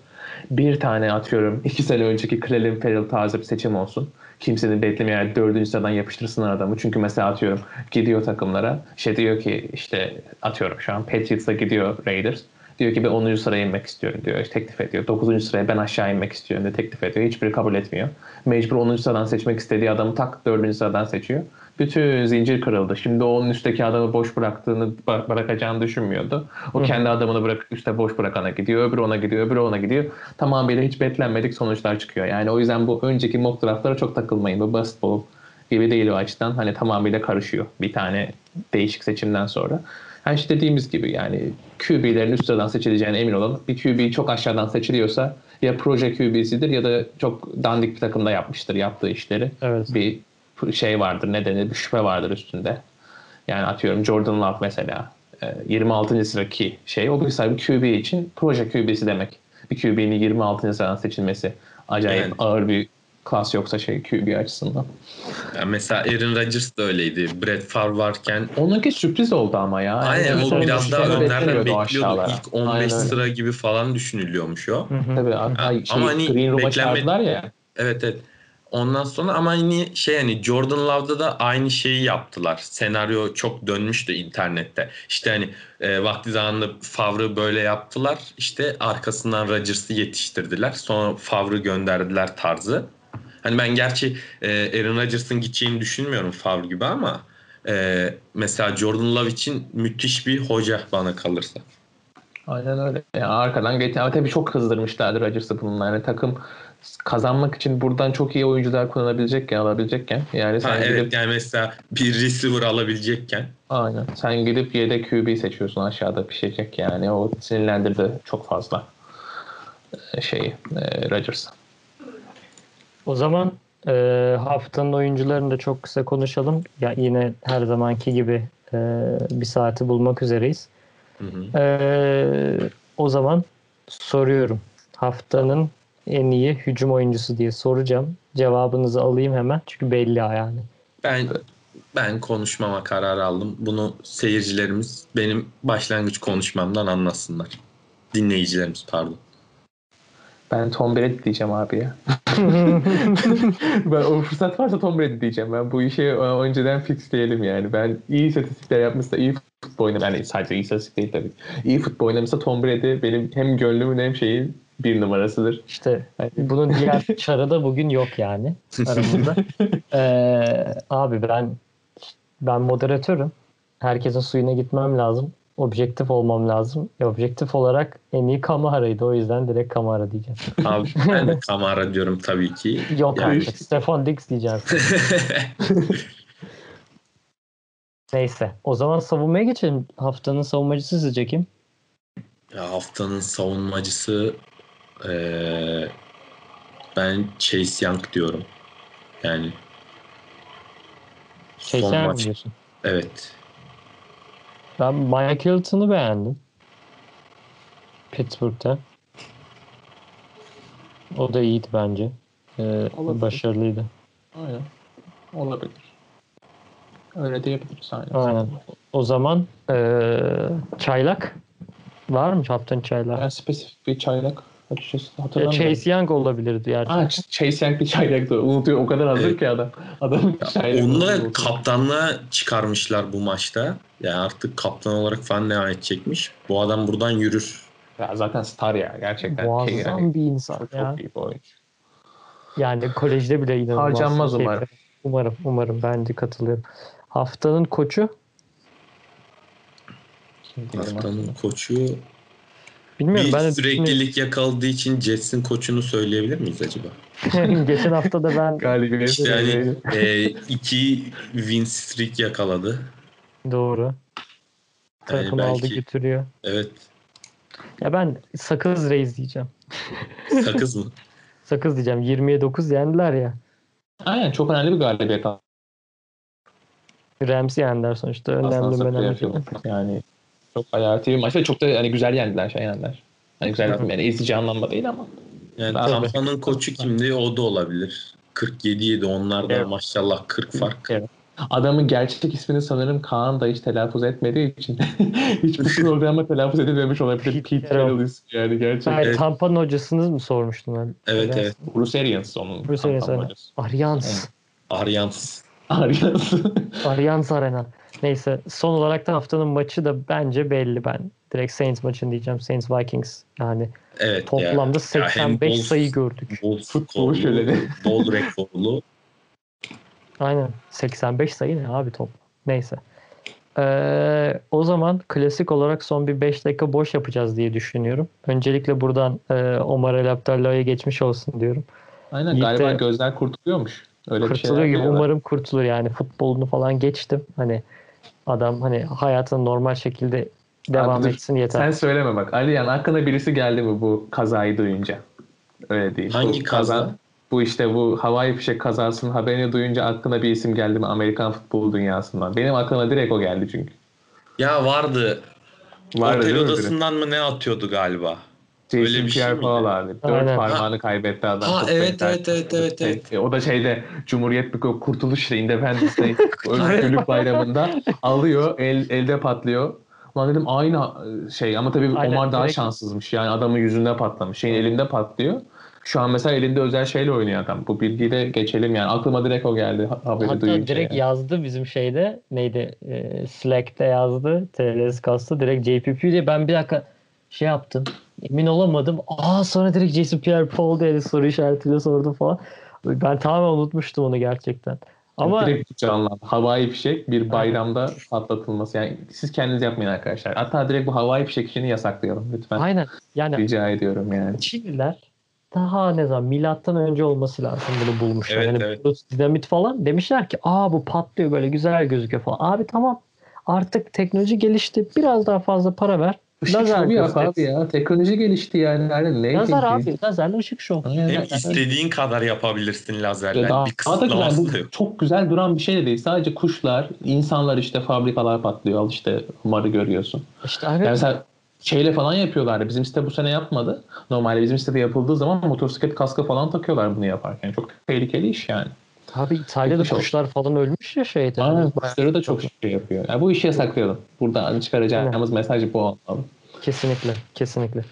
Bir tane atıyorum <laughs> iki sene önceki Clelin Ferrell tarzı bir seçim olsun. Kimsenin beklemeyen dördüncü sıradan yapıştırsın adamı. Çünkü mesela atıyorum gidiyor takımlara şey diyor ki işte atıyorum şu an Patriots'a gidiyor Raiders. Diyor ki ben 10. sıraya inmek istiyorum diyor. Teklif ediyor. 9. sıraya ben aşağı inmek istiyorum diye teklif ediyor. Hiçbiri kabul etmiyor. Mecbur 10. sıradan seçmek istediği adamı tak 4. sıradan seçiyor. Bütün zincir kırıldı. Şimdi o onun üstteki adamı boş bıraktığını bırakacağını düşünmüyordu. O kendi adamını bırakıp üstte boş bırakana gidiyor. Öbürü ona gidiyor. Öbürü ona gidiyor. Tamamıyla hiç beklenmedik sonuçlar çıkıyor. Yani o yüzden bu önceki mock draftlara çok takılmayın. Bu basketball gibi değil o açıdan. Hani tamamıyla karışıyor. Bir tane değişik seçimden sonra. Yani işte dediğimiz gibi yani QB'lerin üst sıradan seçileceğine emin olun. Bir QB çok aşağıdan seçiliyorsa ya proje QB'sidir ya da çok dandik bir takımda yapmıştır yaptığı işleri. Evet. Bir şey vardır ne denir bir şüphe vardır üstünde. Yani atıyorum Jordan Love mesela e, 26. sıradaki şey o mesela bir QB için proje QB'si demek. Bir QB'nin 26. sıradan seçilmesi acayip Yani. ağır bir klas yoksa şey QB açısından. Yani mesela Aaron Rodgers da öyleydi. Brett Favre varken Onunki sürpriz oldu ama ya. Yani aynen o biraz daha önlerden bekliyordu. İlk 15 Aynen sıra gibi falan düşünülüyormuş o. Tabii şey, ama hani Green Room'a beklenme- çağırdılar ya. Evet evet. Ondan sonra ama hani şey hani Jordan Love'da da aynı şeyi yaptılar. Senaryo çok dönmüştü internette. İşte hani e, vakti zamanında Favre'ı böyle yaptılar. İşte arkasından Rodgers'ı yetiştirdiler. Sonra Favre'ı gönderdiler tarzı. Hani ben gerçi e, Aaron Rodgers'ın gideceğini düşünmüyorum Favre gibi ama e, mesela Jordan Love için müthiş bir hoca bana kalırsa. Aynen öyle. Yani arkadan getir. Ama tabii çok kızdırmışlardı Rodgers'ı bununla. Yani takım kazanmak için buradan çok iyi oyuncular kullanabilecekken, alabilecekken. Yani sen Ha, gidip, evet yani mesela bir receiver alabilecekken aynen. Sen gidip yedek QB seçiyorsun aşağıda pişecek yani. O sinirlendirdi çok fazla e, şeyi e, Rodgers'ı. O zaman e, haftanın oyuncularını da çok kısa konuşalım. Ya yine her zamanki gibi e, bir saati bulmak üzereyiz. Hı hı. E, o zaman soruyorum. Haftanın en iyi hücum oyuncusu diye soracağım. Cevabınızı alayım hemen. Çünkü belli yani. Ben ben konuşmama kararı aldım. Bunu seyircilerimiz benim başlangıç konuşmamdan anlasınlar. Dinleyicilerimiz pardon. Ben Tom Brady diyeceğim abi ya. <laughs> ben o fırsat varsa Tom Brady diyeceğim. Ben bu işi önceden fixleyelim yani. Ben iyi istatistikler yapmışsa iyi futbol oynamışsa yani sadece iyi istatistik değil tabii. İyi futbol oynamışsa Tom Brady benim hem gönlümün hem şeyin bir numarasıdır. İşte bunun diğer <laughs> çarı da bugün yok yani aramızda. Ee, abi ben ben moderatörüm. herkesin suyuna gitmem lazım. Objektif olmam lazım. E, objektif olarak en iyi Kamara'ydı. O yüzden direkt Kamara diyeceğim. <laughs> Abi ben de Kamara diyorum tabii ki. Yok Yani- artık. Stefan Diggs diyeceğim. <laughs> Neyse. O zaman savunmaya geçelim. Haftanın savunmacısı sizce kim? Ya haftanın savunmacısı eee, ben Chase Young diyorum. Yani sen mi maç. diyorsun? Evet. Ben Mike Hilton'u beğendim. Pittsburgh'ta. O da iyiydi bence. Ee, Olabilir. başarılıydı. Aynen. Olabilir. Öyle diyebiliriz aynen. Aynen. O zaman ee, çaylak var mı haftanın çaylağı? Ben spesifik bir çaylak açıkçası Ya hatırlamıyorum. Chase Young olabilirdi gerçekten. Ha, Chase Young bir çaylaktı. Unutuyor. O kadar hazır Evet. ki adam. Adamın çaylağı. Onu da kaptanlığa çıkarmışlar bu maçta. Yani artık kaptan olarak falan devam edecekmiş. Bu adam buradan yürür. Ya zaten star ya gerçekten. Muazzam yani, bir insan çok ya. iyi bir oyuncu. Yani kolejde bile inanılmaz. Harcanmaz keyifli. umarım. Umarım, umarım. Ben de katılıyorum. Haftanın koçu Haftanın koçu bilmiyorum bir ben de süreklilik yakaladığı için Jets'in koçunu söyleyebilir miyiz acaba? düşünüyorum. <laughs> geçen hafta da ben <laughs> Galibiyet. İşte yani e, iki win streak yakaladı. doğru Yani takım aldı belki götürüyor. evet Ya ben Sakız Reis diyeceğim. <laughs> sakız mı? Sakız diyeceğim. 20'ye 9 yendiler ya. Aynen çok önemli bir galibiyet. Ramsey yendiler sonuçta. Önemli önemli. Yani çok hayati bir maç ve çok da hani güzel yendiler şey yendiler. Hani güzel yani ezici anlamda değil ama. Yani. Tampa'nın koçu kimdi? O da olabilir. 47 yedi. Onlar da Evet. maşallah 40 fark. Evet. Adamın gerçek ismini sanırım Kaan da hiç telaffuz etmediği için <laughs> hiç bu <laughs> programda telaffuz edilmemiş olabilir. Pete Carroll ismi yani gerçekten. Hayır, Evet. Tampa'nın hocasınız mı sormuştum ben? Evet Öyle. evet. Bruce Arians onun. Bruce Arians, aynen. hocası. Aryans. Aryans. Arians. <laughs> Aryans Arena. Neyse son olarak da haftanın maçı da bence belli ben. Direkt Saints maçını diyeceğim. Saints Vikings. Yani Evet toplamda ya. Ya hem 85 bol- sayı gördük. Bol Futbol şöleni. bol rekorlu. <laughs> Aynen. 85 sayı ne abi top. Neyse. Ee, o zaman klasik olarak son bir 5 dakika boş yapacağız diye düşünüyorum. Öncelikle buradan e, Omar El Abdallah'a geçmiş olsun diyorum. Aynen Yiğit galiba de- gözler kurtuluyormuş. Öyle bir kurtulur şeyler gibi diyorlar. umarım kurtulur yani futbolunu falan geçtim. Hani adam hani hayatına normal şekilde devam Abi etsin yeter. Sen söyleme bak. Aliyan aklına birisi geldi mi bu kazayı duyunca? Öyle değil. Hangi bu kaza? Bu işte bu havai fişek kazasının haberini duyunca aklına bir isim geldi mi Amerikan futbol dünyasından? Benim aklıma direkt o geldi çünkü. Ya vardı. Vardı Otel odasından mı ne atıyordu galiba? Jason Öyle bir şey Pierre? Paul abi. Dört Aynen. parmağını kaybetti adam. Ha, evet, evet, evet, evet, evet. E, O da şeyde Cumhuriyet bir Kurtuluş Day, Independence Day <laughs> Özgürlük Bayramı'nda alıyor, el, elde patlıyor. Ulan dedim aynı şey ama tabii Aynen, Omar daha direkt- şanssızmış. Yani adamın yüzünde patlamış. Şeyin elinde patlıyor. Şu an mesela elinde özel şeyle oynuyor adam. Bu bilgiyi de geçelim yani. Aklıma direkt o geldi ha- haberi Hatta duyunca. direkt yani. yazdı bizim şeyde neydi e, Slack'te yazdı TLS kastı direkt JPP diye ben bir dakika şey yaptım emin olamadım aa sonra direkt Jason Pierre Paul diye soru işaretiyle sordum falan ben tamamen unutmuştum onu gerçekten ama direkt canlandı. Havai fişek bir bayramda patlatılması. Yani siz kendiniz yapmayın arkadaşlar. Hatta direkt bu havai fişek işini yasaklayalım lütfen. aynen yani Rica ediyorum yani. Çinliler daha ne zaman milattan önce olması lazım bunu bulmuşlar. Evet, yani evet. bu dinamit falan demişler ki aa bu patlıyor böyle güzel gözüküyor falan. Abi tamam artık teknoloji gelişti. Biraz daha fazla para ver. Işık Lazer şovu yap abi ya. Teknoloji gelişti yani. yani ne Lazer abi. Lazerle ışık şov. Aynen. Hem istediğin kadar yapabilirsin lazerle. Daha, bir daha da güzel. Bu yok. çok güzel duran bir şey de değil. Sadece kuşlar, insanlar işte fabrikalar patlıyor. Al işte Umar'ı görüyorsun. İşte Yani evet. mesela şeyle falan yapıyorlardı. Bizim site bu sene yapmadı. Normalde bizim sitede yapıldığı zaman motosiklet kaskı falan takıyorlar bunu yaparken. Çok tehlikeli iş yani. Abi İtalya'da olsun. kuşlar falan ölmüş ya şeyde. Aynen Bayağı- kuşları da çok şey yapıyor. Yani bu işi yasaklayalım. Buradan çıkaracağımız mesaj bu olmalı. Kesinlikle, kesinlikle.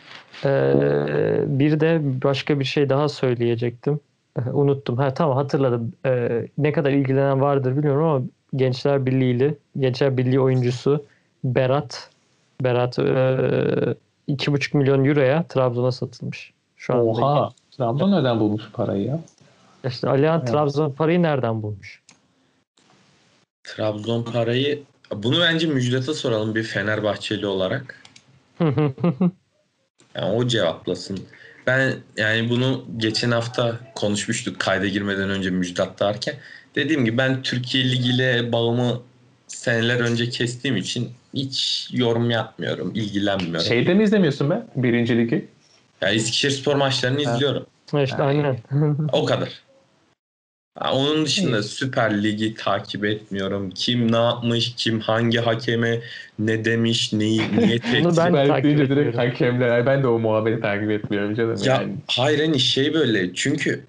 Ee, bir de başka bir şey daha söyleyecektim. Ee, unuttum. Ha tamam hatırladım. Ee, ne kadar ilgilenen vardır bilmiyorum ama Gençler Birliği'li, Gençler Birliği oyuncusu Berat Berat e, iki buçuk milyon euroya Trabzon'a satılmış. Şu anda. Oha! Trabzon nereden bulmuş parayı ya? İşte Alihan Evet. Trabzon parayı nereden bulmuş? Trabzon parayı Bunu bence Müjdat'a soralım bir Fenerbahçeli olarak. <laughs> Yani o cevaplasın. Ben yani bunu geçen hafta konuşmuştuk kayda girmeden önce Müjdat derken. Dediğim gibi ben Türkiye Ligi ile bağımı seneler önce kestiğim için hiç yorum yapmıyorum, ilgilenmiyorum. Şeyde mi izlemiyorsun be? Birinci ligi. Ya Eskişehir spor maçlarını Ha. izliyorum. işte aynen. O kadar. Onun dışında Süper Lig'i takip etmiyorum. Kim ne yapmış, kim hangi hakeme ne demiş, neyi <laughs> niye tehdit Bunu ben Ben takip direkt etmiyorum. hakemler. Ben de o muhabbeti takip etmiyorum canım. Ya yani. hayır hani şey böyle çünkü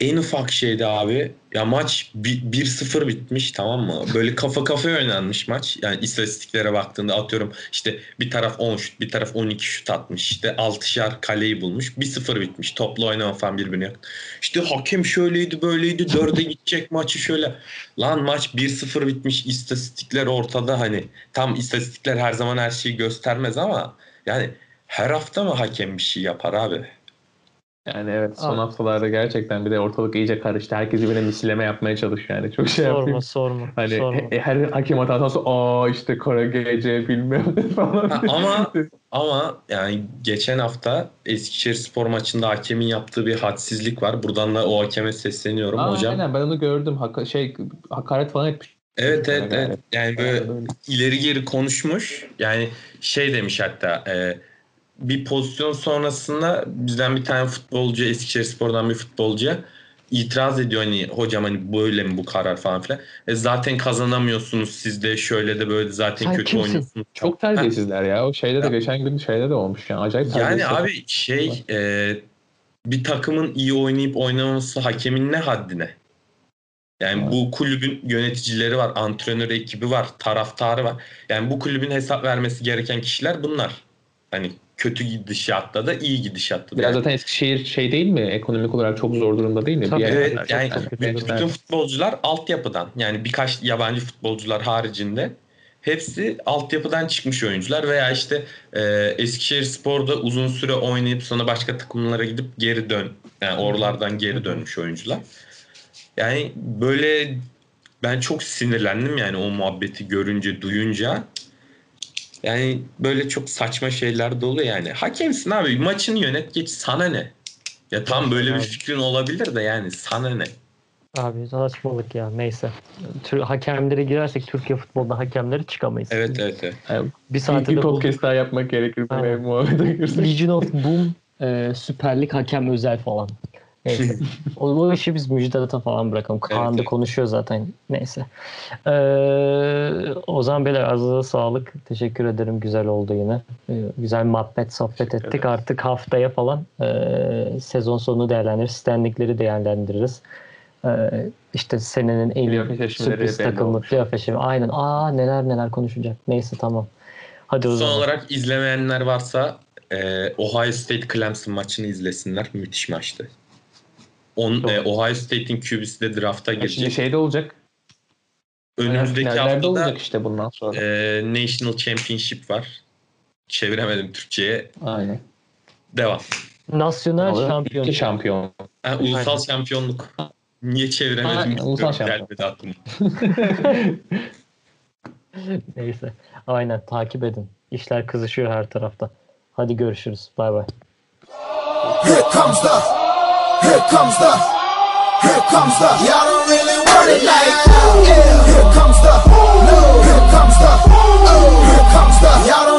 en ufak şeydi abi ya maç bi- 1-0 bitmiş tamam mı? Böyle kafa kafaya oynanmış maç. Yani istatistiklere baktığında atıyorum işte bir taraf 10 şut bir taraf 12 şut atmış. İşte 6'şar kaleyi bulmuş. 1-0 bitmiş. Toplu oynama falan birbirine yakın. İşte hakem şöyleydi böyleydi 4'e gidecek maçı şöyle. Lan maç 1-0 bitmiş. istatistikler ortada hani. Tam istatistikler her zaman her şeyi göstermez ama yani her hafta mı hakem bir şey yapar abi? Yani evet son Abi. haftalarda gerçekten bir de ortalık iyice karıştı. Herkes birbirine misleme yapmaya çalışıyor yani. Çok şey sorma yapayım. sorma. Hani sorma. e- her hakem hatasından sonra aa işte kara gece bilmem ne falan. Ha, ama ama yani geçen hafta Eskişehir spor maçında hakemin yaptığı bir hadsizlik var. Buradan da o hakeme sesleniyorum Aa, hocam. Aynen ben onu gördüm. Haka, şey hakaret falan etmiş. Evet evet Yani evet. Yani böyle ileri geri konuşmuş. Yani şey demiş hatta e, bir pozisyon sonrasında bizden bir tane futbolcu Eskişehir Spor'dan bir futbolcuya itiraz ediyor hani hocam hani böyle mi bu karar falan filan. E, zaten kazanamıyorsunuz siz de şöyle de böyle de zaten Sen kötü kimsin? oynuyorsunuz. Çok terbiyesizler ya. O şeyde de Ya. geçen gün şeyde de olmuş yani. Acayip Yani abi şey e, bir takımın iyi oynayıp oynamaması hakemin ne haddine? Yani Evet. bu kulübün yöneticileri var, antrenör ekibi var, taraftarı var. Yani bu kulübün hesap vermesi gereken kişiler bunlar. Hani kötü gidişatta da iyi gidişatta da. Biraz Yani. zaten Eskişehir şey değil mi? Ekonomik olarak çok zor durumda değil mi? Tabii, Bir Evet yani bütün futbolcular altyapıdan yani birkaç yabancı futbolcular haricinde hepsi altyapıdan çıkmış oyuncular veya işte e, Eskişehir Spor'da uzun süre oynayıp sonra başka takımlara gidip geri dön yani oralardan geri dönmüş oyuncular. Yani böyle ben çok sinirlendim yani o muhabbeti görünce duyunca. Yani böyle çok saçma şeyler dolu yani. Hakemsin abi maçını yönet geç sana ne? Ya tam böyle bir fikrin olabilir de yani sana ne? Abi saçmalık ya neyse. Tür, hakemlere girersek Türkiye futbolda hakemleri çıkamayız. Evet evet evet. Yani Bir saate bir podcast daha yapmak gerekir bu Aynen. muhabbete girsek. Legion of Boom <laughs> e, Süper Lig hakem özel falan. Neyse. o, o işi biz Müjdat'a falan bırakalım. Kaan Evet, da evet. konuşuyor zaten. Neyse. Ee, o zaman beyler ağzınıza sağlık. Teşekkür ederim. Güzel oldu yine. Ee, güzel muhabbet, sohbet ettik. ederiz. Artık haftaya falan e, sezon sonu değerlendiririz. Standingleri değerlendiririz. Ee, işte senenin en iyi sürpriz takımı. Playoff eşleşmesi. Aynen. Aa neler neler konuşacak. Neyse tamam. Hadi o Son zaman. olarak izlemeyenler varsa e, Ohio State Clemson maçını izlesinler. Müthiş maçtı. On, e, Ohio State'in QB'si de drafta Şimdi girecek. şeyde olacak. Önümüzdeki haftada olacak işte bundan sonra. e, National Championship var. Çeviremedim Türkçe'ye. Aynen. Devam. Nasyonel şampiyon. şampiyon. Ha, ulusal Aynen. şampiyonluk. Niye çeviremedim? Aynen, ulusal şampiyon. Gelmedi aklıma. <laughs> Neyse. Aynen takip edin. İşler kızışıyor her tarafta. Hadi görüşürüz. Bay bay. Here comes the, Here comes the, here comes the. Y'all don't really want it like that. Yeah. Here comes the. Here comes the. Oh. Here comes the. Y'all don't